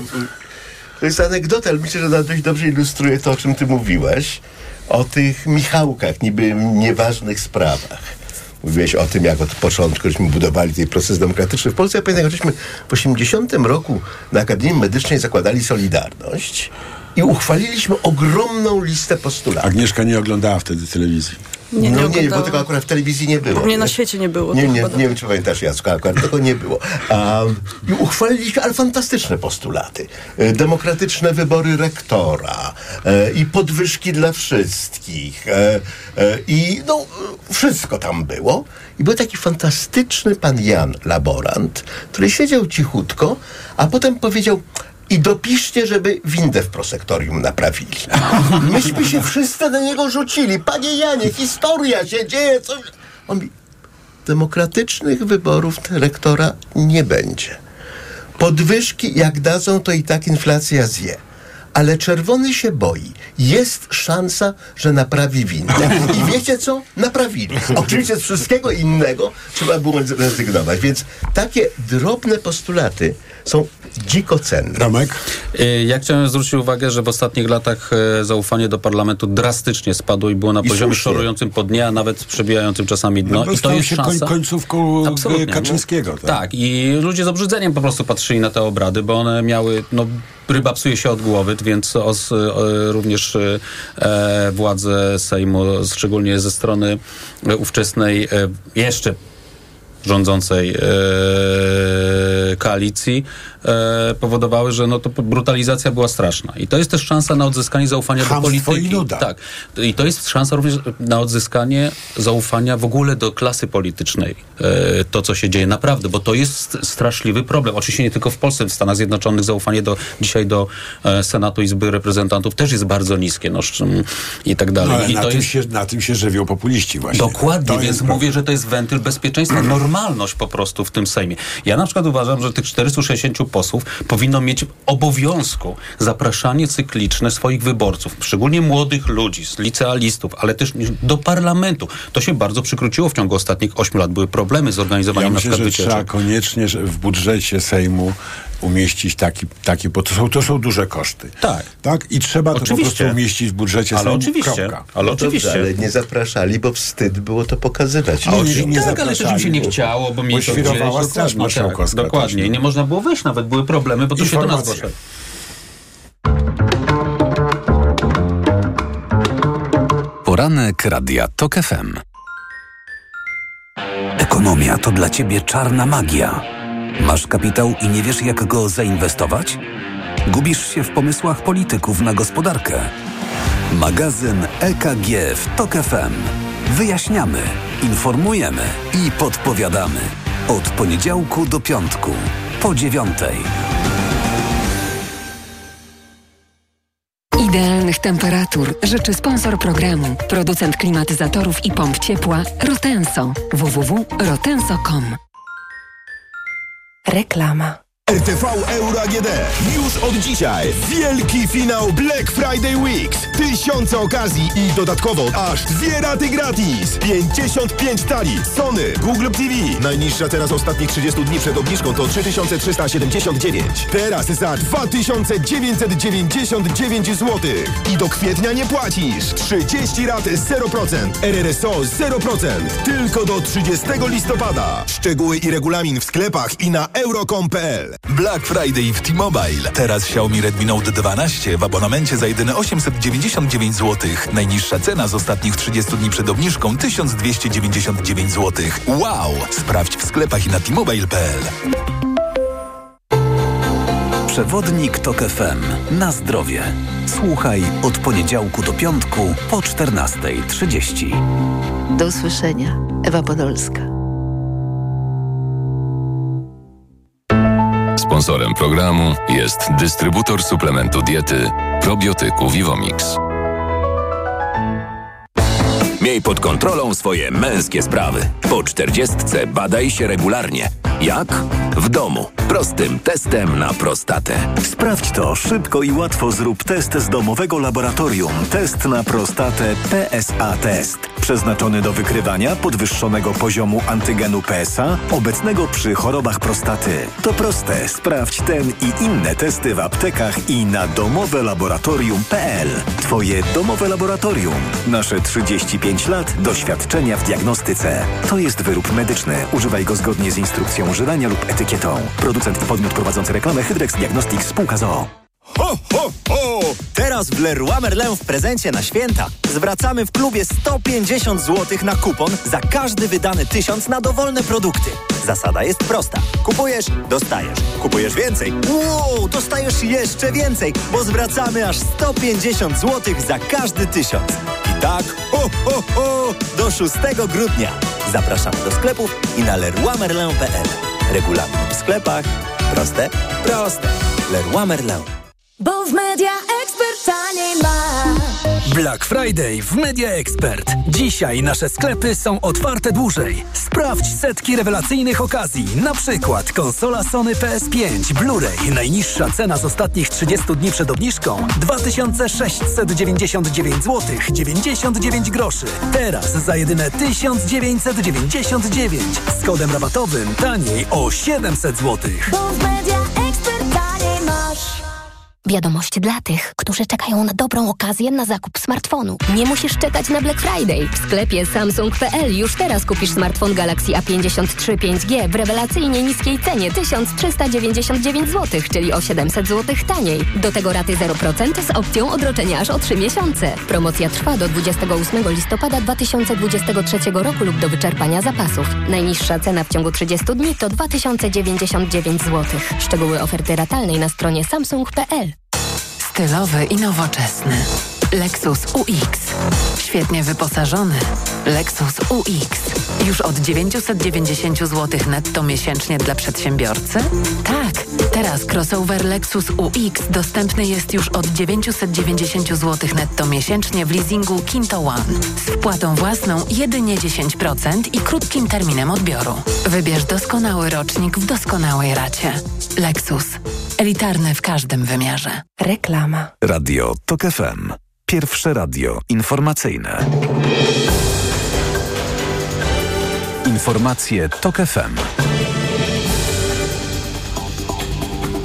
to jest anegdota, ale myślę, że ona dość dobrze ilustruje to, o czym ty mówiłeś. O tych Michałkach, niby nieważnych sprawach. Mówiłeś o tym, jak od początku żeśmy budowali ten proces demokratyczny w Polsce. Ja pamiętam, jak żeśmy w 80 roku na Akademii Medycznej zakładali Solidarność i uchwaliliśmy ogromną listę postulatów. Agnieszka nie oglądała wtedy telewizji. Nie, nie no nie, bo tego akurat w telewizji nie było. Nie, na świecie nie było. Nie, nie, chyba nie wiem, czy pamiętasz, Jacku, akurat tego nie było. Um, I uchwaliliśmy, ale fantastyczne postulaty. E, Demokratyczne wybory rektora e, i podwyżki dla wszystkich. E, e, I no, wszystko tam było. I był taki fantastyczny pan Jan, laborant, który siedział cichutko, a potem powiedział... I dopiszcie, żeby windę w prosektorium naprawili. Myśmy się wszyscy na niego rzucili. Panie Janie, historia się dzieje, coś... On mi, demokratycznych wyborów rektora nie będzie. Podwyżki jak dadzą, to i tak inflacja zje. Ale czerwony się boi. Jest szansa, że naprawi windę. I wiecie co? Naprawili. Oczywiście z wszystkiego innego trzeba było rezygnować. Więc takie drobne postulaty są dziko cenne. Romek? Y, Ja chciałem zwrócić uwagę, że w ostatnich latach e, zaufanie do parlamentu drastycznie spadło i było na I poziomie słusznie. szorującym po dnie, a nawet przebijającym czasami dno. No, I to jest się koń- szansa. końcówką, e, Absolutnie, Kaczyńskiego, No, tak. tak. i ludzie z obrzydzeniem po prostu patrzyli na te obrady, bo one miały, no, ryba psuje się od głowy, więc os, również e, władze Sejmu, szczególnie ze strony ówczesnej, e, jeszcze rządzącej e, koalicji e, powodowały, że no to brutalizacja była straszna. I to jest też szansa na odzyskanie zaufania Chamstwo do polityki. i nuda. Tak. I to jest szansa również na odzyskanie zaufania w ogóle do klasy politycznej. E, to, co się dzieje naprawdę, bo to jest straszliwy problem. Oczywiście nie tylko w Polsce, w Stanach Zjednoczonych zaufanie do, dzisiaj do Senatu Izby Reprezentantów też jest bardzo niskie. No, I tak No, dalej. ale I na, to tym jest się, na tym się żywią populiści właśnie. Dokładnie, To więc mówię, że to jest wentyl bezpieczeństwa, normalność po prostu w tym Sejmie. Ja na przykład uważam, że tych 460 posłów powinno mieć obowiązku zapraszanie cykliczne swoich wyborców, szczególnie młodych ludzi, z licealistów, ale też do parlamentu. To się bardzo przykróciło w ciągu ostatnich 8 lat. Były problemy z Ja organizowaniem na myślę, przykład że trzeba koniecznie w budżecie Sejmu umieścić taki, taki bo to są, to są duże koszty. Tak. Tak? I trzeba to po Oczywiście. prostu umieścić w budżecie Ale oczywiście. Kropka. Ale No oczywiście. Dobrze, ale nie zapraszali, bo wstyd było to pokazywać. A oni ludziom. nie tak, ale też mi się nie chciało, bo mi to gdzieś- Straż dokładnie, Marszałkowska Tak, dokładnie. no. nie można było wejść nawet, były problemy, bo to się do nas zgłaszało. Poranek Radia TOK FM. Ekonomia to dla Ciebie czarna magia. Masz kapitał i nie wiesz, jak go zainwestować? Gubisz się w pomysłach polityków na gospodarkę? Magazyn EKG w TOK FM. Wyjaśniamy, informujemy i podpowiadamy. Od poniedziałku do piątku, po dziewiątej. Idealnych temperatur życzy sponsor programu, producent klimatyzatorów i pomp ciepła Rotenso. www.rotenso.com Reklama. RTV Euro AGD. Już od dzisiaj wielki finał Black Friday Weeks. Tysiące okazji i dodatkowo aż dwie raty gratis. 55 tali. Sony, Google TV. Najniższa teraz ostatnich 30 dni przed obniżką to 3379. Teraz za 2999 zł. I do kwietnia nie płacisz. 30 rat 0%. RRSO 0%. Tylko do 30 listopada. Szczegóły i regulamin w sklepach i na euro.com.pl. Black Friday w T-Mobile. Teraz Xiaomi Redmi Note 12 w abonamencie za jedyne 899 zł. Najniższa cena z ostatnich 30 dni przed obniżką 1299 zł. Wow! Sprawdź w sklepach i na T-Mobile.pl. Przewodnik TOK FM. Na zdrowie. Słuchaj od poniedziałku do piątku po 14.30. Do usłyszenia. Ewa Podolska. Sponsorem programu jest dystrybutor suplementu diety probiotyku Vivomix. Miej pod kontrolą swoje męskie sprawy. Po czterdziestce badaj się regularnie. Jak? W domu. Prostym testem na prostatę. Sprawdź to szybko i łatwo. Zrób test z domowego laboratorium. Test na prostatę PSA Test. Przeznaczony do wykrywania podwyższonego poziomu antygenu PSA obecnego przy chorobach prostaty. To proste. Sprawdź ten i inne testy w aptekach i na domowelaboratorium.pl. Twoje domowe laboratorium. Nasze 35 lat doświadczenia w diagnostyce. To jest wyrób medyczny. Używaj go zgodnie z instrukcją używania lub etykietą. Producent i podmiot prowadzący reklamę Hydrex Diagnostics Spółka ZOO. Ho, ho, ho! Teraz w Leroy Merlin w prezencie na święta zwracamy w klubie 150 zł na kupon za każdy wydany tysiąc na dowolne produkty. Zasada jest prosta. Kupujesz, dostajesz. Kupujesz więcej. Wow, dostajesz jeszcze więcej, bo zwracamy aż 150 zł za każdy tysiąc. I tak, ho, ho, ho, do 6 grudnia. Zapraszamy do sklepów i na leroymerlin.pl. Regulamin w sklepach. Proste? Proste. Leroy Merlin. Bo w Media Expert taniej masz. Black Friday w Media Expert. Dzisiaj nasze sklepy są otwarte dłużej. Sprawdź setki rewelacyjnych okazji. Na przykład konsola Sony PS5 Blu-ray. Najniższa cena z ostatnich 30 dni przed obniżką 2699 zł 99 groszy. Teraz za jedyne 1999 z kodem rabatowym taniej o 700 zł. Bo w Media. Wiadomość dla tych, którzy czekają na dobrą okazję na zakup smartfonu. Nie musisz czekać na Black Friday. W sklepie Samsung.pl już teraz kupisz smartfon Galaxy A53 5G w rewelacyjnie niskiej cenie 1399 zł, czyli o 700 zł taniej. Do tego raty 0% z opcją odroczenia aż o 3 miesiące. Promocja trwa do 28 listopada 2023 roku lub do wyczerpania zapasów. Najniższa cena w ciągu 30 dni to 2099 zł. Szczegóły oferty ratalnej na stronie samsung.pl. Stylowy i nowoczesny. Lexus UX. Świetnie wyposażony. Lexus UX. Już od 990 zł netto miesięcznie dla przedsiębiorcy? Tak. Teraz crossover Lexus UX dostępny jest już od 990 zł netto miesięcznie w leasingu Kinto One. Z wpłatą własną jedynie 10% i krótkim terminem odbioru. Wybierz doskonały rocznik w doskonałej racie. Lexus. Elitarny w każdym wymiarze. Reklama. Radio TOK FM. Pierwsze radio informacyjne. Informacje TOK FM.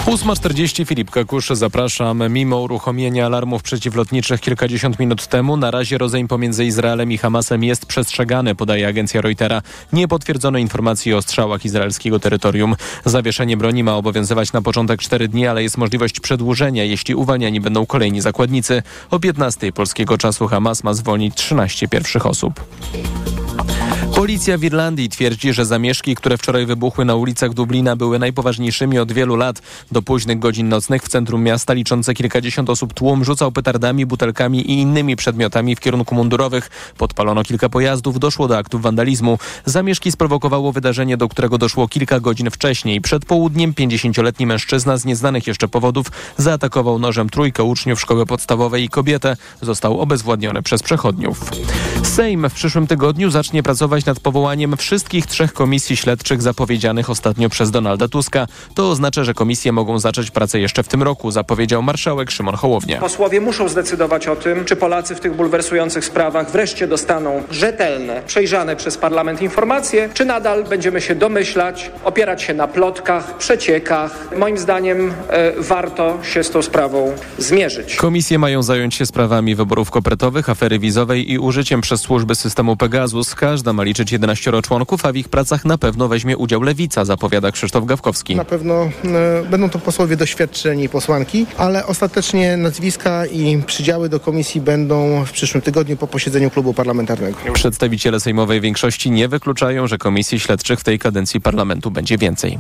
8.40 Filip Kakusz, zapraszam. Mimo uruchomienia alarmów przeciwlotniczych kilkadziesiąt minut temu, na razie rozejm pomiędzy Izraelem i Hamasem jest przestrzegany, podaje agencja Reutera. Nie potwierdzono informacji o strzałach izraelskiego terytorium. Zawieszenie broni ma obowiązywać na początek 4 dni, ale jest możliwość przedłużenia, jeśli uwalniani będą kolejni zakładnicy. O 15 polskiego czasu Hamas ma zwolnić 13 pierwszych osób. Policja w Irlandii twierdzi, że zamieszki, które wczoraj wybuchły na ulicach Dublina były najpoważniejszymi od wielu lat. Do późnych godzin nocnych w centrum miasta liczące kilkadziesiąt osób tłum rzucał petardami, butelkami i innymi przedmiotami w kierunku mundurowych. Podpalono kilka pojazdów, doszło do aktów wandalizmu. Zamieszki sprowokowało wydarzenie, do którego doszło kilka godzin wcześniej. Przed południem 50-letni mężczyzna z nieznanych jeszcze powodów zaatakował nożem trójkę uczniów szkoły podstawowej i kobietę. Został obezwładniony przez przechodniów. Sejm w przyszłym tygodniu zacznie pracować nad powołaniem wszystkich trzech komisji śledczych zapowiedzianych ostatnio przez Donalda Tuska. To oznacza, że komisje mogą zacząć pracę jeszcze w tym roku, zapowiedział marszałek Szymon Hołownia. Posłowie muszą zdecydować o tym, czy Polacy w tych bulwersujących sprawach wreszcie dostaną rzetelne, przejrzane przez parlament informacje, czy nadal będziemy się domyślać, opierać się na plotkach, przeciekach. Moim zdaniem e, warto się z tą sprawą zmierzyć. Komisje mają zająć się sprawami wyborów kopertowych, afery wizowej i użyciem przez służby systemu Pegasus. Każda ma liczyć 11 członków, a w ich pracach na pewno weźmie udział Lewica, zapowiada Krzysztof Gawkowski. Na pewno e, będą to posłowie doświadczeni posłanki, ale ostatecznie nazwiska i przydziały do komisji będą w przyszłym tygodniu po posiedzeniu klubu parlamentarnego. Przedstawiciele sejmowej większości nie wykluczają, że komisji śledczych w tej kadencji parlamentu będzie więcej.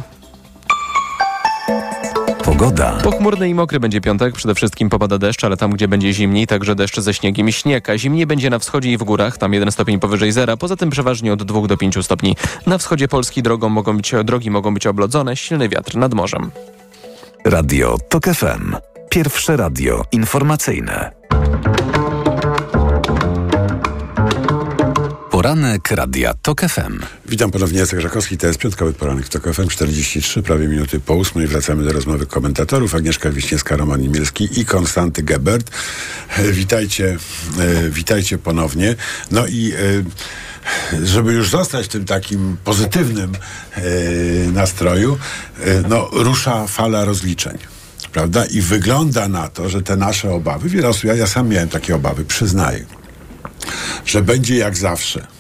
Pogoda. Pochmurny i mokry będzie piątek, przede wszystkim popada deszcz, ale tam, gdzie będzie zimniej, także deszcz ze śniegiem i śnieg, a zimniej będzie na wschodzie i w górach, tam 1 stopień powyżej zera, poza tym przeważnie od 2 do 5 stopni. Na wschodzie Polski drogą mogą być, drogi mogą być oblodzone, silny wiatr nad morzem. Radio TOK FM. Pierwsze radio informacyjne. Poranek Radia TOK FM. Witam ponownie, Jacek Żakowski, to jest piątkowy poranek TOK FM, 43, prawie minuty po ósmej. Wracamy do rozmowy komentatorów. Agnieszka Wiśniewska, Roman Imielski i Konstanty Gebert. E, Witajcie, e, witajcie ponownie. No i e, żeby już zostać w tym takim pozytywnym nastroju, no rusza fala rozliczeń. Prawda? I wygląda na to, że te nasze obawy, wiele osób, ja, ja sam miałem takie obawy, przyznaję, że będzie jak zawsze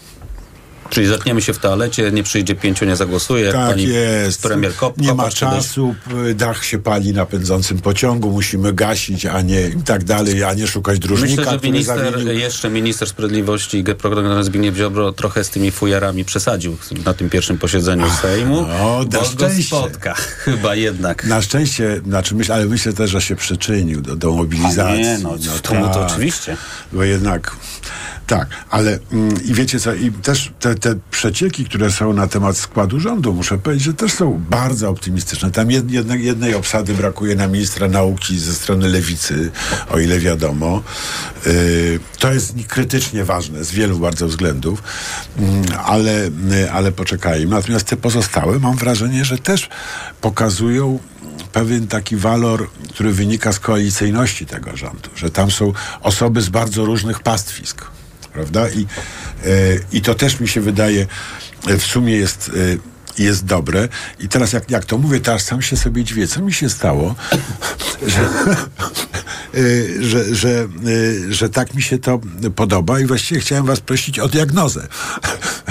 Czyli zatkniemy się w toalecie, nie przyjdzie pięciu, nie zagłosuje, Tak pani jest. premier Kop, Nie ma czasu, dach się pali na pędzącym pociągu, musimy gasić, a nie i tak dalej, a nie szukać dróżnika, Myślę, że minister, zawinił. jeszcze minister sprawiedliwości, program Zbigniew Ziobro trochę z tymi fujarami przesadził na tym pierwszym posiedzeniu Sejmu. no, na szczęście. spotka, *laughs* chyba jednak. Na szczęście, znaczy myślę, ale myślę też, że się przyczynił do, do mobilizacji. A nie, no, to mu to tak. oczywiście. Bo jednak tak, ale mm, i wiecie co, i też te, te przecieki, które są na temat składu rządu, muszę powiedzieć, że też są bardzo optymistyczne. Tam jed, jednej, jednej obsady brakuje na ministra nauki ze strony lewicy, o ile wiadomo. Yy, to jest krytycznie ważne z wielu bardzo względów, Mm, ale, y, ale poczekajmy. Natomiast te pozostałe mam wrażenie, że też pokazują pewien taki walor, który wynika z koalicyjności tego rządu, że tam są osoby z bardzo różnych pastwisk, prawda? I, e, i to też mi się wydaje, e, w sumie jest, e, jest dobre. I teraz jak, jak to mówię, aż sam się sobie dziwię. Co mi się stało, *laughs* że, że, że, że tak mi się to podoba i właściwie chciałem was prosić o diagnozę,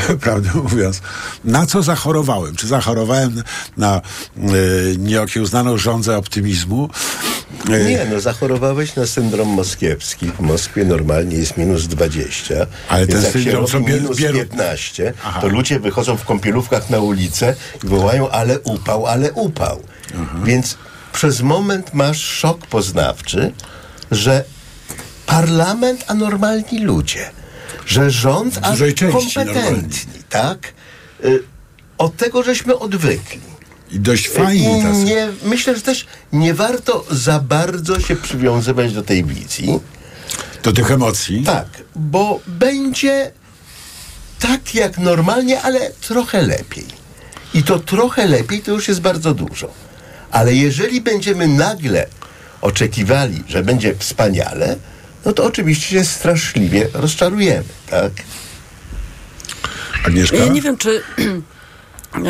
*laughs* prawdę mówiąc. Na co zachorowałem? Czy zachorowałem na e, nieokiełznaną żądzę optymizmu? E, Nie, no zachorowałeś na syndrom moskiewski. W Moskwie normalnie jest minus 20. Ale ten syndrom sobie minus bierą- 15, Aha. to ludzie wychodzą w kąpielówkach na ulicę i wołają ale upał, ale upał. Więc przez moment masz szok poznawczy, że parlament, a normalni ludzie, że rząd, a kompetentni, tak? Y, Od tego żeśmy odwykli. I dość fajni I tacy. nie, myślę, że też nie warto za bardzo się przywiązywać do tej wizji. Do tych emocji? Tak, bo będzie tak jak normalnie, ale trochę lepiej. I to trochę lepiej to już jest bardzo dużo. Ale jeżeli będziemy nagle oczekiwali, że będzie wspaniale, no to oczywiście się straszliwie rozczarujemy, tak? Agnieszka? Ja nie wiem, czy, *clears throat* e,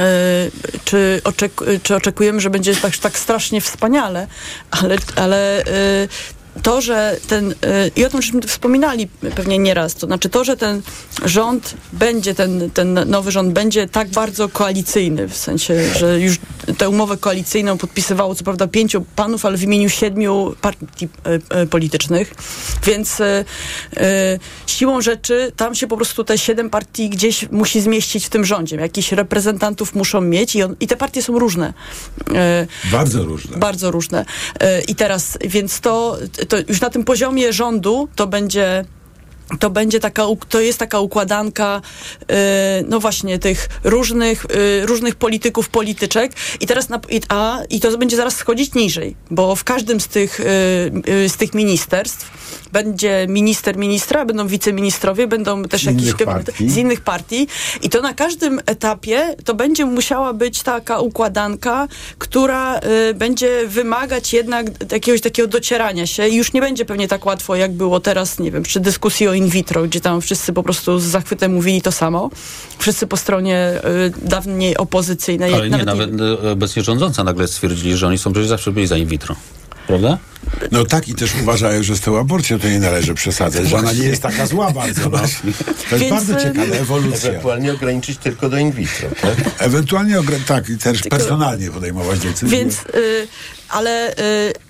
czy, oczek- czy oczekujemy, że będzie tak, tak strasznie wspaniale, ale, ale e, to, że ten, e, i o tym żeśmy wspominali pewnie nieraz, to znaczy to, że ten rząd będzie, ten, ten nowy rząd będzie tak bardzo koalicyjny, w sensie, że już tę umowę koalicyjną podpisywało co prawda pięciu panów, ale w imieniu siedmiu partii e, e, politycznych, więc siłą rzeczy tam się po prostu te siedem partii gdzieś musi zmieścić w tym rządzie. Jakichś reprezentantów muszą mieć i, on, i te partie są różne. Bardzo różne. bardzo różne. I teraz, więc to, to już na tym poziomie rządu to będzie. To będzie taka, to jest taka układanka, e, no właśnie, tych różnych, e, różnych polityków, polityczek. I teraz, na, i, a, i to będzie zaraz schodzić niżej, bo w każdym z tych, e, z tych ministerstw będzie minister ministra, będą wiceministrowie, będą też Z jakieś innych z innych partii. I to na każdym etapie to będzie musiała być taka układanka, która y, będzie wymagać jednak jakiegoś takiego docierania się. I już nie będzie pewnie tak łatwo, jak było teraz, nie wiem, przy dyskusji o in vitro, gdzie tam wszyscy po prostu z zachwytem mówili to samo. Wszyscy po stronie y, dawniej opozycyjnej. Ale nie, nawet nawet e, obecnie rządząca nagle stwierdzili, że oni są przecież zawsze byli za in vitro. Prawda? No tak i też uważają, że z tą aborcją to nie należy przesadzać, że ona nie jest taka zła bardzo. No. To jest Więc, bardzo y, ciekawa ewolucja. Ewentualnie ograniczyć tylko do in vitro, tak? Ewentualnie, tak, i też personalnie podejmować decyzje. Więc, y, ale, y,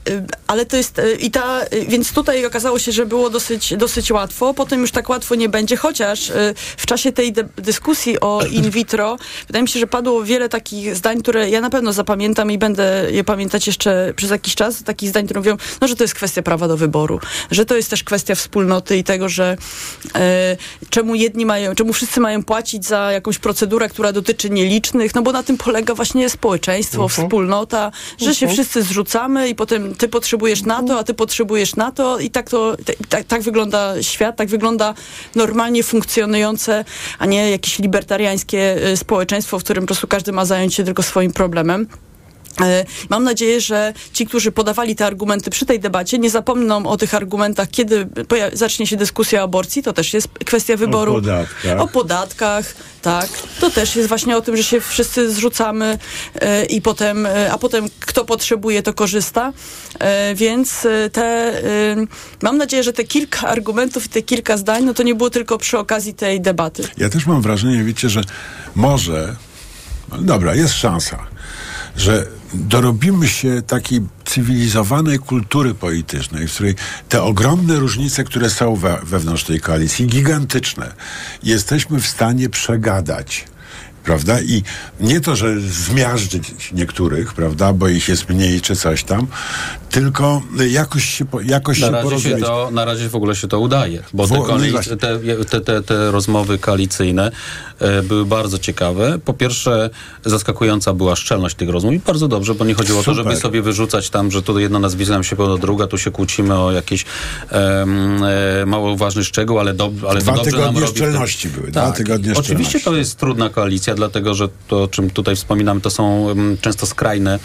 y, ale to jest y, i ta, więc tutaj okazało się, że było dosyć, dosyć łatwo, potem już tak łatwo nie będzie, chociaż w czasie tej dyskusji o in vitro wydaje mi się, że padło wiele takich zdań, które ja na pewno zapamiętam i będę je pamiętać jeszcze przez jakiś czas, takich zdań, które mówią, no, że to jest kwestia prawa do wyboru, że to jest też kwestia wspólnoty i tego, że e, czemu jedni mają, czemu wszyscy mają płacić za jakąś procedurę, która dotyczy nielicznych, no bo na tym polega właśnie społeczeństwo, Mhm. wspólnota, że się Mhm. wszyscy zrzucamy i potem ty potrzebujesz na to, a ty potrzebujesz na to i tak to, tak, tak wygląda świat, tak wygląda normalnie funkcjonujące, a nie jakieś libertariańskie y, społeczeństwo, w którym po prostu każdy ma zająć się tylko swoim problemem. E, Mam nadzieję, że ci, którzy podawali te argumenty przy tej debacie, nie zapomną o tych argumentach, kiedy zacznie się dyskusja o aborcji. To też jest kwestia wyboru. podatkach. O podatkach, tak. To też jest właśnie o tym, że się wszyscy zrzucamy e, i potem, e, a potem kto potrzebuje, to korzysta. Więc te, mam nadzieję, że te kilka argumentów i te kilka zdań, no to nie było tylko przy okazji tej debaty. Ja też mam wrażenie, wiecie, że może, no dobra, jest szansa, że dorobimy się takiej cywilizowanej kultury politycznej, w której te ogromne różnice, które są we, wewnątrz tej koalicji, gigantyczne, jesteśmy w stanie przegadać. Prawda? I nie to, że zmiażdżyć niektórych, prawda, bo ich jest mniej czy coś tam, tylko jakoś się, jakoś Na się razie, się porozumieć. to, na razie w ogóle się to udaje, bo te, Wo- no koalic- te, te, te, te rozmowy koalicyjne e, były bardzo ciekawe. Po pierwsze, zaskakująca była szczelność tych rozmów i bardzo dobrze, bo nie chodziło o to, Super. żeby sobie wyrzucać tam, że tu jedno nazwisko nam się podoba druga, tu się kłócimy o jakiś e, mało ważny szczegół, ale, dob, ale Dwa to dobrze nam tygodnie robi. w tym- szczelności były, dwa Tak. tygodnie Oczywiście szczelności. to jest trudna koalicja, dlatego że to, o czym tutaj wspominamy, to są mm, często skrajne,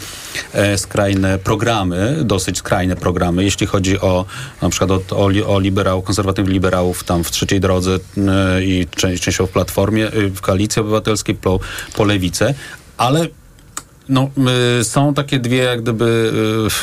e, skrajne programy, dosyć skrajne programy, jeśli chodzi o na przykład o, o, o liberałów, konserwatywnych liberałów tam w trzeciej drodze e, i częściowo w Platformie, e, w Koalicji Obywatelskiej, po, po Lewicę, ale no, y, są takie dwie jak gdyby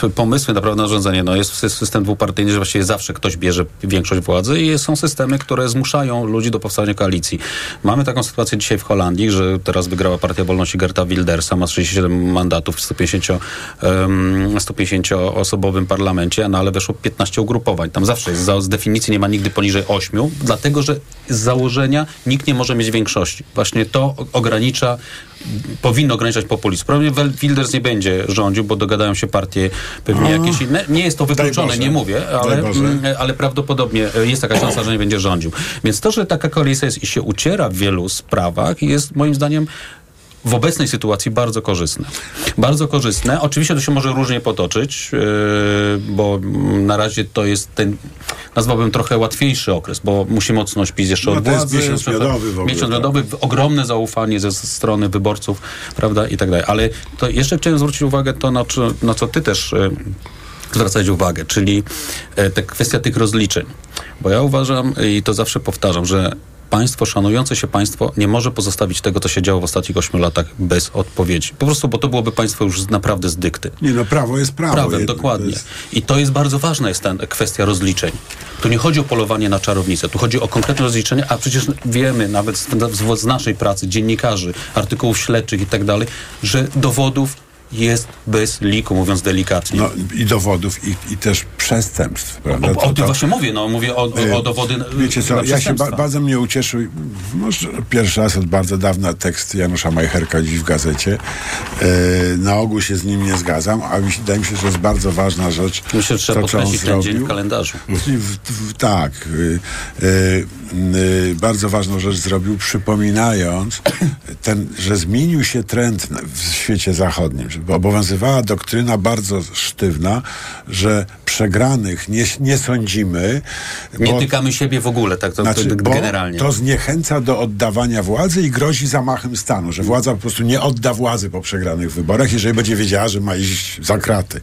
y, pomysły na rządzenie. No, jest sy- system dwupartyjny, że właściwie zawsze ktoś bierze większość władzy i są systemy, które zmuszają ludzi do powstania koalicji. Mamy taką sytuację dzisiaj w Holandii, że teraz wygrała Partia Wolności Gerta Wildersa, ma 37 mandatów w 150, em, 150-osobowym parlamencie, no ale weszło 15 ugrupowań. Tam zawsze jest, z definicji nie ma nigdy poniżej 8, dlatego że z założenia nikt nie może mieć większości. Właśnie to ogranicza powinno ograniczać populizm. Wilders nie będzie rządził, bo dogadają się partie pewnie O. jakieś inne. Nie jest to wykluczone, nie mówię, ale, mm, ale prawdopodobnie e, jest taka szansa, że nie będzie rządził. Więc to, że taka koalicja jest i się uciera w wielu sprawach jest moim zdaniem w obecnej sytuacji bardzo korzystne. Bardzo korzystne. Oczywiście to się może różnie potoczyć, yy, bo na razie to jest ten, nazwałbym trochę łatwiejszy okres, bo musi mocno śpić jeszcze No od władzy. miesiąc miodowy w ogóle, Miesiąc tak. miodowy, w- ogromne zaufanie ze strony wyborców, prawda, i tak dalej. Ale to jeszcze chciałem zwrócić uwagę to, na, na co ty też yy, zwracać uwagę, czyli e, te kwestia tych rozliczeń. Bo ja uważam i to zawsze powtarzam, że państwo, szanujące się państwo nie może pozostawić tego, co się działo w ostatnich ośmiu latach bez odpowiedzi. Po prostu, bo to byłoby państwo już naprawdę z dykty. Nie no, prawo jest prawo. Prawem, Jedno- dokładnie. to jest- I to jest bardzo ważna jest ta kwestia rozliczeń. Tu nie chodzi o polowanie na czarownicę, tu chodzi o konkretne rozliczenie, a przecież wiemy nawet z, z, z naszej pracy, dziennikarzy, artykułów śledczych i tak dalej, że dowodów jest bez liku, mówiąc delikatnie. No i dowodów, i, i też przestępstw, prawda? O, o To- tym to- właśnie mówię, no mówię o, o, o dowody na- Wiecie co, ja się ba- bardzo mnie ucieszył, może pierwszy raz od bardzo dawna tekst Janusza Majcherka dziś w gazecie. E, na ogół się z nim nie zgadzam, a mi się, wydaje mi się, że jest bardzo ważna rzecz. Myślę, że trzeba podkreślić ten dzień w kalendarzu. W, w, tak. Bardzo ważną rzecz zrobił, przypominając, ten, że zmienił się trend w świecie zachodnim, obowiązywała doktryna bardzo sztywna, że przegranych nie, nie sądzimy. Nie bo- tykamy siebie w ogóle, tak to, znaczy, to, generalnie. to zniechęca do oddawania władzy i grozi zamachem stanu, że władza po prostu nie odda władzy po przegranych wyborach, jeżeli będzie wiedziała, że ma iść za kraty.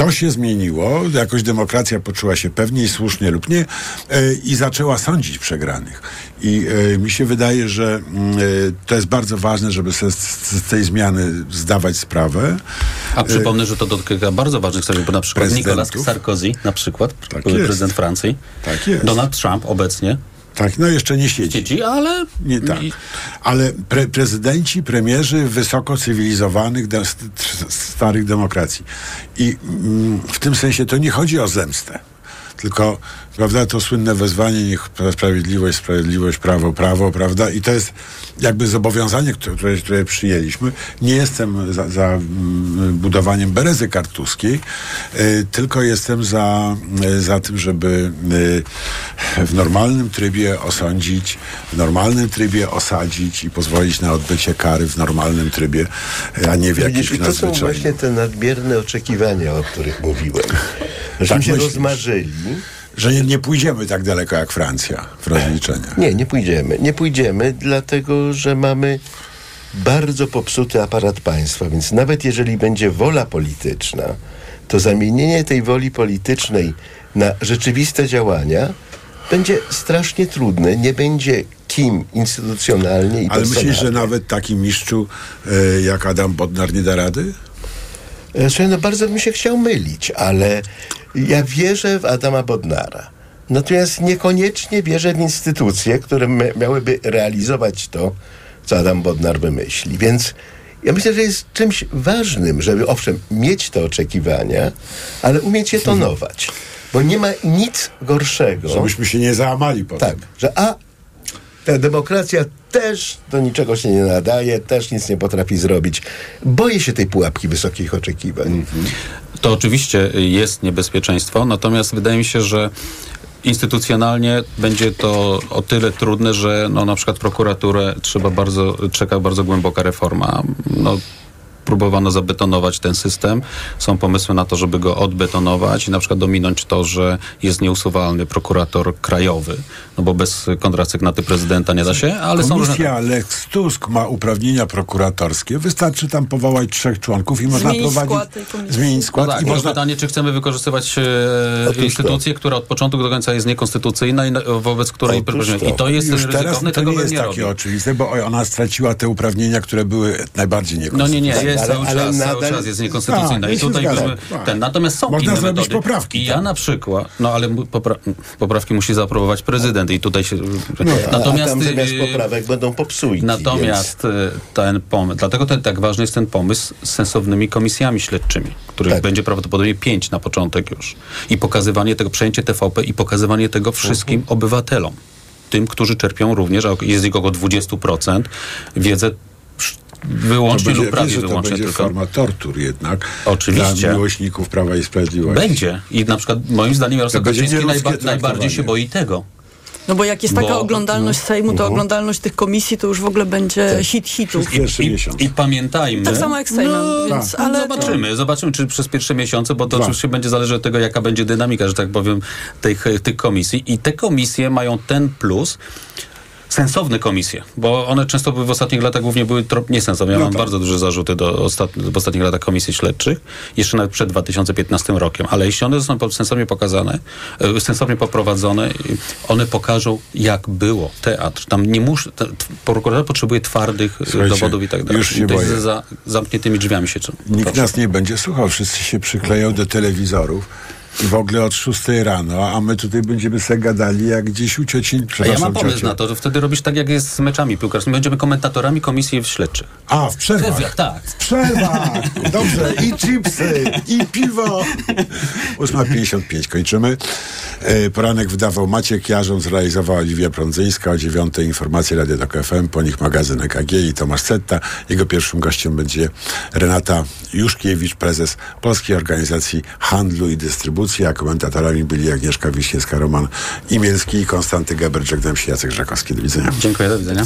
To się zmieniło, jakoś demokracja poczuła się pewniej, słusznie lub nie, e, i zaczęła sądzić przegranych. I e, mi się wydaje, że mm, e, to jest bardzo ważne, żeby sobie z, tej zmiany zdawać sprawę. A przypomnę, że to dotyka bardzo ważnych spraw, bo na przykład. Nicolas Sarkozy, na przykład, jest. prezydent Francji, Tak. Donald Trump obecnie, Tak, no jeszcze nie siedzi. siedzi, ale Nie tak. Ale pre, prezydenci, premierzy wysoko cywilizowanych, de, starych demokracji. I mm, w tym sensie to nie chodzi o zemstę. Tylko, prawda, to słynne wezwanie, niech sprawiedliwość, sprawiedliwość, prawo, prawo, prawda? I to jest jakby zobowiązanie, które, które, przyjęliśmy. Nie jestem za, za mm, budowaniem berezy kartuskiej, y, tylko jestem za, y, za tym, żeby y, w normalnym trybie osądzić, w normalnym trybie osadzić i pozwolić na odbycie kary w normalnym trybie, a nie w jakimś I to są nadzwyczajnym. właśnie te nadmierne oczekiwania, o których mówiłem. Żeśmy Tak się myślisz? rozmarzyli. Że nie, nie pójdziemy tak daleko jak Francja w rozliczeniach. Nie, nie pójdziemy. Nie pójdziemy, dlatego że mamy bardzo popsuty aparat państwa, więc nawet jeżeli będzie wola polityczna, to zamienienie tej woli politycznej na rzeczywiste działania będzie strasznie trudne. Nie będzie kim instytucjonalnie i Ale myślisz, że nawet taki mistrzu e, jak Adam Bodnar nie da rady? E, Słuchaj, no bardzo bym się chciał mylić, ale ja wierzę w Adama Bodnara. Natomiast niekoniecznie wierzę w instytucje, które mia- miałyby realizować to, co Adam Bodnar wymyśli. Więc ja myślę, że jest czymś ważnym, żeby owszem, mieć te oczekiwania, ale umieć je tonować. Bo nie ma nic gorszego. Żebyśmy się nie załamali potem. Tak, że a demokracja też do niczego się nie nadaje, też nic nie potrafi zrobić. Boję się tej pułapki wysokich oczekiwań. To oczywiście jest niebezpieczeństwo, natomiast wydaje mi się, że instytucjonalnie będzie to o tyle trudne, że no, na przykład prokuraturę trzeba bardzo, czeka bardzo głęboka reforma. No, próbowano zabetonować ten system. Są pomysły na to, żeby go odbetonować i na przykład dominąć to, że jest nieusuwalny prokurator krajowy, no bo bez kontrasygnaty prezydenta nie da się, ale są różne... Komisja Lex Tusk ma uprawnienia prokuratorskie. Wystarczy tam powołać trzech członków i można Zmienić prowadzić... skład. Zmienić No skład tak, i można... pytanie, czy chcemy wykorzystywać e, instytucję, która od początku do końca jest niekonstytucyjna i na, wobec której... I to jest Już teraz ryzykowne, to tego nie jest nie takie robił. oczywiste, bo ona straciła te uprawnienia, które były najbardziej No niekonstytucyjne. nie, nie, jest ale- cały ale czas, cały nadal- czas jest niekonstytucyjna. Tak, I ja się tutaj byśmy, Tak. ten, natomiast są Można inne metody. poprawki, tak. I ja na przykład, no ale popra poprawki musi zaaprobować prezydent i tutaj się... No, a natomiast tam zamiast y, poprawek będą popsujki. Natomiast y, ten pomysł, dlatego ten, tak ważny jest ten pomysł z sensownymi komisjami śledczymi, których Tak. będzie prawdopodobnie pięć na początek już. I pokazywanie tego, przejęcie TVP i pokazywanie tego wszystkim Mhm. obywatelom. Tym, którzy czerpią również, a jest ich około 20%, wiedzę wyłącznie to lub prawie wiesz, że to wyłącznie będzie tylko. forma tortur jednak. Oczywiście. Dla miłośników Prawa i Sprawiedliwości. Będzie. I na przykład moim zdaniem Jarosław To Kaczyński najba- najbardziej się boi tego. No bo jak jest taka Bo- oglądalność Sejmu, to Mhm. oglądalność tych komisji to już w ogóle będzie hit hitów. I, miesiąc. I pamiętajmy. Tak samo jak z Sejmem, No, więc, tak. ale Zobaczymy, zobaczymy, czy przez pierwsze miesiące, bo to oczywiście będzie zależeć od tego, jaka będzie dynamika, że tak powiem, tych, tych komisji. I te komisje mają ten plus, sensowne komisje, bo one często były w ostatnich latach głównie były niesensowne. Ja No mam tak. bardzo duże zarzuty do ostat- w ostatnich latach komisji śledczych, jeszcze nawet przed 2015 rokiem, ale jeśli one zostaną sensownie pokazane, e, sensownie poprowadzone, one pokażą, jak było teatr. Tam nie muszę, prokurator potrzebuje twardych e, Słuchajcie, dowodów i tak dalej. już się to jest boję. za zamkniętymi drzwiami się. Nikt nas nie będzie słuchał, wszyscy się przykleją do telewizorów i w ogóle od 6 rano, a my tutaj będziemy sobie gadali jak gdzieś u cioci, ja mam pomysł cioci. na to, że wtedy robisz tak, jak jest z meczami piłkarskimi. Będziemy komentatorami komisji śledczych. A, w przerwach. Przerwach, tak. W przerwach. Dobrze. I chipsy, i piwo. 8.55 kończymy. E, Poranek wydawał Maciek Jarząc, zrealizowała Oliwia Prądzyńska. O 9 informacje Radio Tok FM, po nich magazyn EKG i Tomasz Setta. Jego pierwszym gościem będzie Renata Juszkiewicz, prezes Polskiej Organizacji Handlu i Dystrybucji, a komentatorami byli Agnieszka Wiśniewska, Roman Imielski i Konstanty Geber. Żegnam się, Jacek Żakowski. Do widzenia. Dziękuję, do widzenia.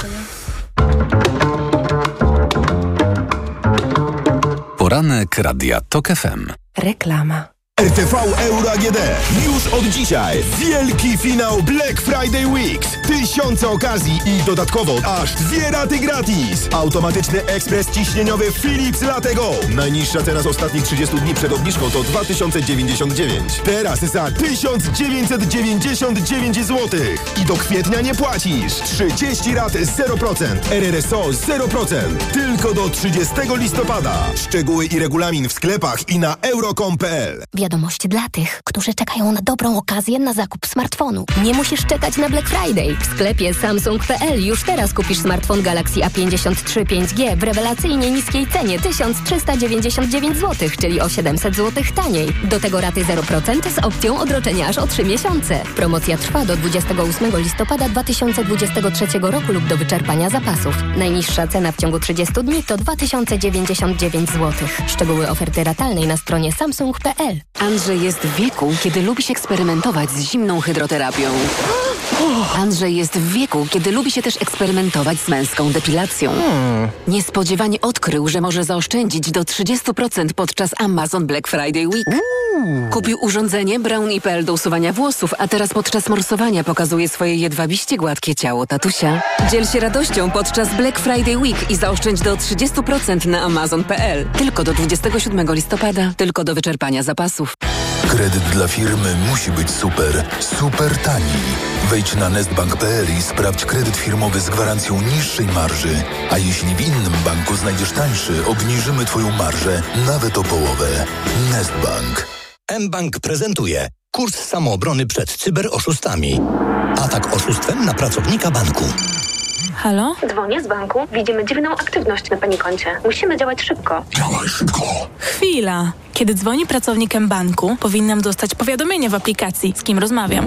Poranek Radia TOK FM. Reklama. RTV Euro AGD. Już od dzisiaj wielki finał Black Friday Weeks. Tysiące okazji i dodatkowo aż dwie raty gratis. Automatyczny ekspres ciśnieniowy Philips Latego. Najniższa cena z ostatnich 30 dni przed obniżką to 2099. Teraz za 1999 zł. I do kwietnia nie płacisz. 30 rat 0%. RRSO 0%. Tylko do 30 listopada. Szczegóły i regulamin w sklepach i na euro.com.pl. Wiadomość dla tych, którzy czekają na dobrą okazję na zakup smartfonu. Nie musisz czekać na Black Friday. W sklepie Samsung.pl już teraz kupisz smartfon Galaxy A53 5G w rewelacyjnie niskiej cenie 1399 zł, czyli o 700 zł taniej. Do tego raty 0% z opcją odroczenia aż o 3 miesiące. Promocja trwa do 28 listopada 2023 roku lub do wyczerpania zapasów. Najniższa cena w ciągu 30 dni to 2099 zł. Szczegóły oferty ratalnej na stronie samsung.pl. Andrzej jest w wieku, kiedy lubi się eksperymentować z zimną hydroterapią. Andrzej jest w wieku, kiedy lubi się też eksperymentować z męską depilacją. Niespodziewanie odkrył, że może zaoszczędzić do 30% podczas Amazon Black Friday Week. Kupił urządzenie Brownie.pl do usuwania włosów, a teraz podczas morsowania pokazuje swoje jedwabiście gładkie ciało tatusia. Dziel się radością podczas Black Friday Week i zaoszczędź do 30% na Amazon.pl. Tylko do 27 listopada, tylko do wyczerpania Kredyt dla firmy musi być super, super tani. Wejdź na nestbank.pl i sprawdź kredyt firmowy z gwarancją niższej marży. A jeśli w innym banku znajdziesz tańszy, obniżymy Twoją marżę nawet o połowę. Nestbank. mBank prezentuje kurs samoobrony przed cyberoszustami. Atak oszustwem na pracownika banku. Halo? Dzwonię z banku. Widzimy dziwną aktywność na pani koncie. Musimy działać szybko. Działaj szybko. Chwila. Kiedy dzwoni pracownikiem banku, powinnam dostać powiadomienie w aplikacji, z kim rozmawiam.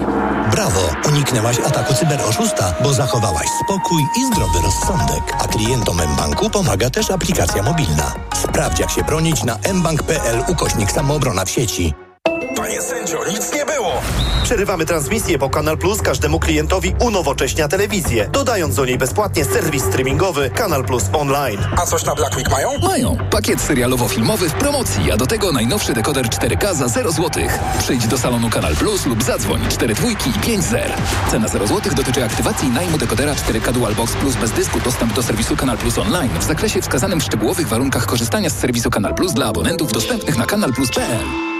Brawo! Uniknęłaś ataku cyberoszusta, bo zachowałaś spokój i zdrowy rozsądek. A klientom mBanku pomaga też aplikacja mobilna. Sprawdź jak się bronić na mbank.pl ukośnik samoobrona w sieci. Panie sędzio, nic nie było! Przerywamy transmisję, bo Kanal Plus każdemu klientowi unowocześnia telewizję, dodając do niej bezpłatnie serwis streamingowy Kanal Plus Online. A coś na Black Week mają? Mają. Pakiet serialowo-filmowy w promocji, a do tego najnowszy dekoder 4K za 0 zł. Przyjdź do salonu Kanal Plus lub zadzwoń 4 dwójki i 5 zer. Cena 0 zł dotyczy aktywacji i najmu dekodera 4K Dual Box Plus bez dysku dostęp do serwisu Kanal Plus Online w zakresie wskazanym w szczegółowych warunkach korzystania z serwisu Kanal Plus dla abonentów dostępnych na kanalplus.pl.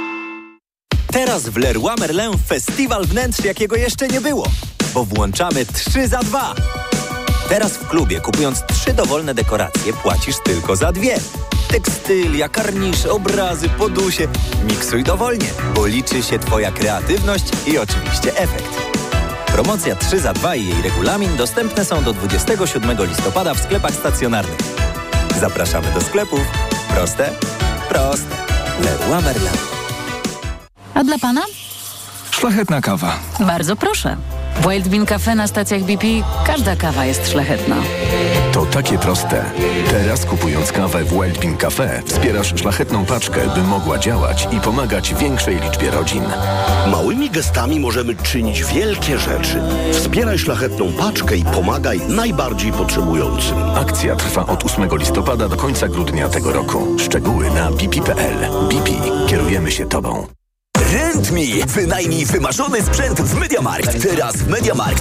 Teraz w Leroy Merlin festiwal wnętrz, jakiego jeszcze nie było, bo włączamy 3 za 2. Teraz w klubie, kupując trzy dowolne dekoracje, płacisz tylko za dwie. Tekstylia, karnisze, obrazy, podusie. Miksuj dowolnie, bo liczy się Twoja kreatywność i oczywiście efekt. Promocja 3 za 2 i jej regulamin dostępne są do 27 listopada w sklepach stacjonarnych. Zapraszamy do sklepów. Proste? Proste. Leroy Merlin. A dla pana? Szlachetna kawa. Bardzo proszę. W Wild Bean Cafe na stacjach BP każda kawa jest szlachetna. To takie proste. Teraz kupując kawę w Wild Bean Cafe wspierasz szlachetną paczkę, by mogła działać i pomagać większej liczbie rodzin. Małymi gestami możemy czynić wielkie rzeczy. Wspieraj szlachetną paczkę i pomagaj najbardziej potrzebującym. Akcja trwa od 8 listopada do końca grudnia tego roku. Szczegóły na bp.pl. BP. Kierujemy się Tobą. Rent! Wynajmij wymarzony sprzęt w MediaMarkt. Teraz w MediaMarkt